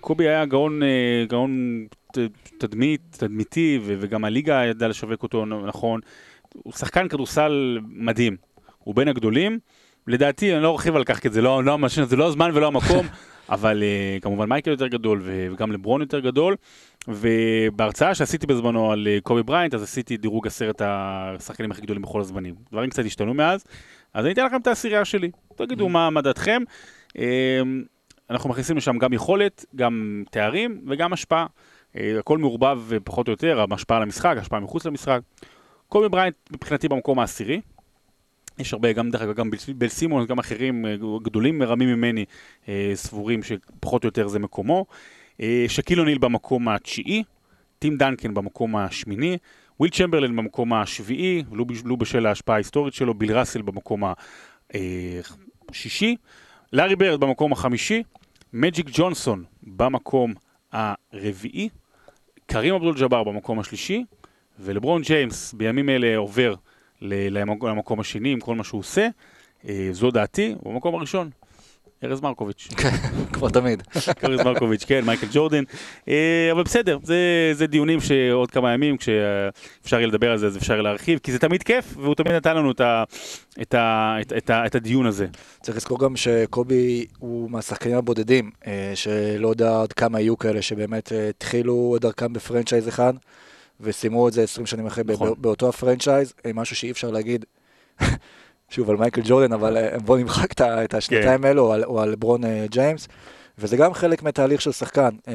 A: קובי היה גאון, גאון תדמית, תדמיתי, וגם הליגה ידעה לשווק אותו נכון. הוא שחקן כדורסל מדהים, הוא בין הגדולים. לדעתי, אני לא ארחיב על כך, כי זה לא, לא, זה לא הזמן ולא המקום, אבל uh, כמובן מייקל יותר גדול וגם לברון יותר גדול. ובהרצאה שעשיתי בזמנו על uh, קובי בריינט, אז עשיתי דירוג עשרת השחקנים הכי גדולים בכל הזמנים. דברים קצת השתנו מאז, אז אני אתן לכם את העשירייה שלי. תגידו מה, מה דעתכם. Uh, אנחנו מכניסים לשם גם יכולת, גם תארים וגם השפעה. Uh, הכל מעורבב פחות או יותר, השפעה על המשחק, השפעה מחוץ למשחק. קובי בריינט מבחינתי במקום העשירי. יש הרבה, גם דרך אגב, גם ביל סימונס, גם אחרים אה, גדולים ורמים ממני אה, סבורים שפחות או יותר זה מקומו. אה, שקיל אוניל במקום התשיעי, טים דנקן במקום השמיני, וויל צ'מברלין במקום השביעי, לא בשל ההשפעה ההיסטורית שלו, ביל ראסל במקום השישי. לארי בירד במקום החמישי, מג'יק ג'ונסון במקום הרביעי, קרים אבדול ג'אבר במקום השלישי, ולברון ג'יימס בימים אלה עובר למקום השני עם כל מה שהוא עושה. אה, זו דעתי, הוא במקום הראשון. ארז מרקוביץ'.
B: כמו תמיד.
A: ארז מרקוביץ', כן, מייקל ג'ורדן. אה, אבל בסדר, זה, זה דיונים שעוד כמה ימים, כשאפשר יהיה לדבר על זה, אז אפשר יהיה להרחיב, כי זה תמיד כיף, והוא תמיד נתן לנו את, ה, את, ה, את, את, ה, את הדיון הזה.
B: צריך לזכור גם שקובי הוא מהשחקנים הבודדים, אה, שלא יודע עד כמה יהיו כאלה שבאמת התחילו את דרכם ב franchise אחד, וסיימו את זה 20 שנים אחרי נכון. באותו ה franchise, משהו שאי אפשר להגיד. שוב על מייקל ג'ורדן, אבל אה, בוא נמחק את השנתיים כן. האלו, או על, או על לברון אה, ג'יימס. וזה גם חלק מהתהליך של שחקן, אה,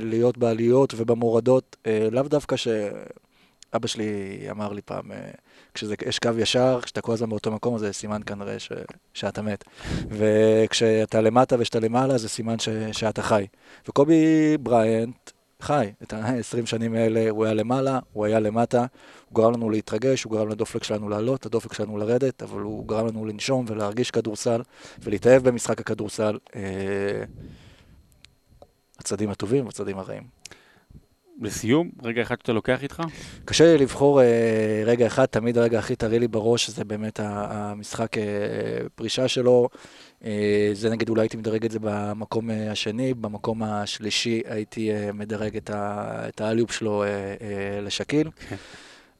B: להיות בעליות ובמורדות, אה, לאו דווקא שאבא שלי אמר לי פעם, אה, כשיש קו ישר, כשאתה כל הזמן באותו מקום, זה סימן כנראה ש, שאתה מת. וכשאתה למטה וכשאתה למעלה, זה סימן ש, שאתה חי. וקובי בריינט חי את ה-20 שנים האלה, הוא היה למעלה, הוא היה למטה, הוא גרם לנו להתרגש, הוא גרם לדופק שלנו לעלות, לדופק שלנו לרדת, אבל הוא גרם לנו לנשום ולהרגיש כדורסל ולהתאהב במשחק הכדורסל. אה, הצדדים הטובים והצדדים הרעים.
A: לסיום, רגע אחד שאתה לוקח איתך?
B: קשה לי לבחור אה, רגע אחד, תמיד הרגע הכי טרי לי בראש זה באמת המשחק אה, פרישה שלו. אה, זה נגיד אולי הייתי מדרג את זה במקום אה, השני, במקום השלישי הייתי אה, מדרג את ה alley-oop שלו לשקיל. כן.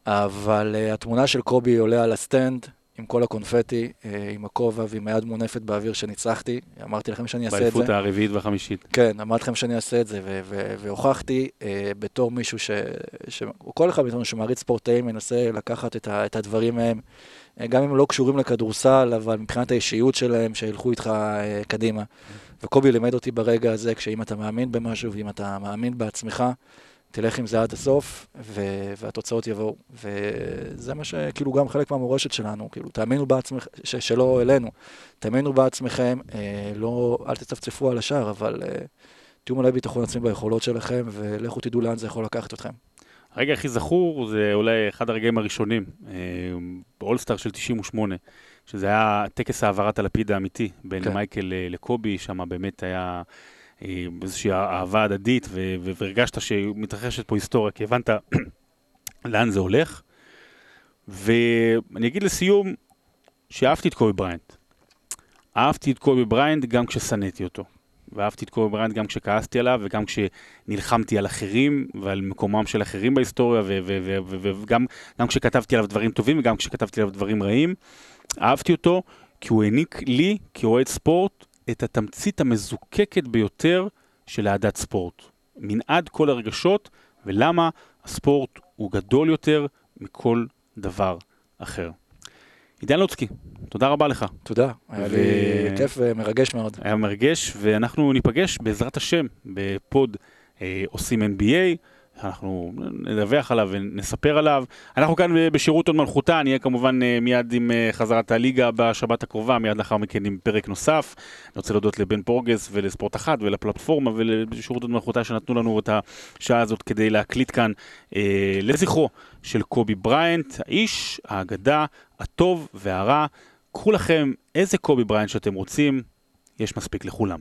B: אבל התמונה של קובי עולה על ה stand, עם כל הקונפטי, עם הכובע ועם היד מונפת באוויר שניצחתי. אמרתי לכם שאני אעשה את זה.
A: באליפות הרביעית והחמישית.
B: כן, אמרתי לכם שאני אעשה את זה, והוכחתי בתור מישהו ש... כל אחד מאיתנו שמעריץ ספורטאים מנסה לקחת את הדברים מהם. גם אם לא קשורים לכדורסל, אבל מבחינת האישיות שלהם, שילכו איתך אה, קדימה. וקובי לימד אותי ברגע הזה, כשאם אתה מאמין במשהו ואם אתה מאמין בעצמך, תלך עם זה עד הסוף, ו- והתוצאות יבואו. וזה מה שכאילו גם חלק מהמורשת שלנו, כאילו, תאמינו בעצמכם, ש- שלא אלינו, תאמינו בעצמכם, אה, לא, אל תצפצפו על השאר, אבל אה, תהיו מלא ביטחון עצמי ביכולות שלכם, ולכו תדעו לאן זה יכול לקחת אתכם.
A: הרגע הכי זכור זה אולי אחד הרגעים הראשונים, אה, באולסטאר של 98, שזה היה טקס העברת הלפיד האמיתי בין כן. מייקל אה, לקובי, שם באמת היה אה, איזושהי אהבה הדדית, והרגשת שמתרחשת פה היסטוריה, כי הבנת לאן זה הולך. ואני אגיד לסיום, שאהבתי את קובי בריינט. אהבתי את קובי בריינט גם כששנאתי אותו. ואהבתי את קובי בריינט גם כשכעסתי עליו, וגם כשנלחמתי על אחרים ועל מקומם של אחרים בהיסטוריה, וגם כשכתבתי עליו דברים טובים וגם כשכתבתי עליו דברים רעים. אהבתי אותו כי הוא העניק לי, כאוהד ספורט, את התמצית המזוקקת ביותר של אהדת ספורט. מנעד כל הרגשות, ולמה הספורט הוא גדול יותר מכל דבר אחר. עידן לוצקי, תודה רבה לך.
B: תודה, היה ו... לי כיף ומרגש מאוד.
A: היה מרגש, ואנחנו ניפגש בעזרת השם בפוד אה, עושים NBA. אנחנו נדווח עליו ונספר עליו. אנחנו כאן בשירות הוד מלכותה, נהיה כמובן אה, מיד עם אה, חזרת הליגה בשבת הקרובה, מיד לאחר מכן עם פרק נוסף. אני רוצה להודות לבן פורגס ולספורט אחת ולפלטפורמה ולשירות הוד מלכותה שנתנו לנו את השעה הזאת כדי להקליט כאן אה, לזכרו של קובי בריינט, האיש, האגדה, הטוב והרע. קחו לכם איזה קובי בריינט שאתם רוצים, יש מספיק לכולם.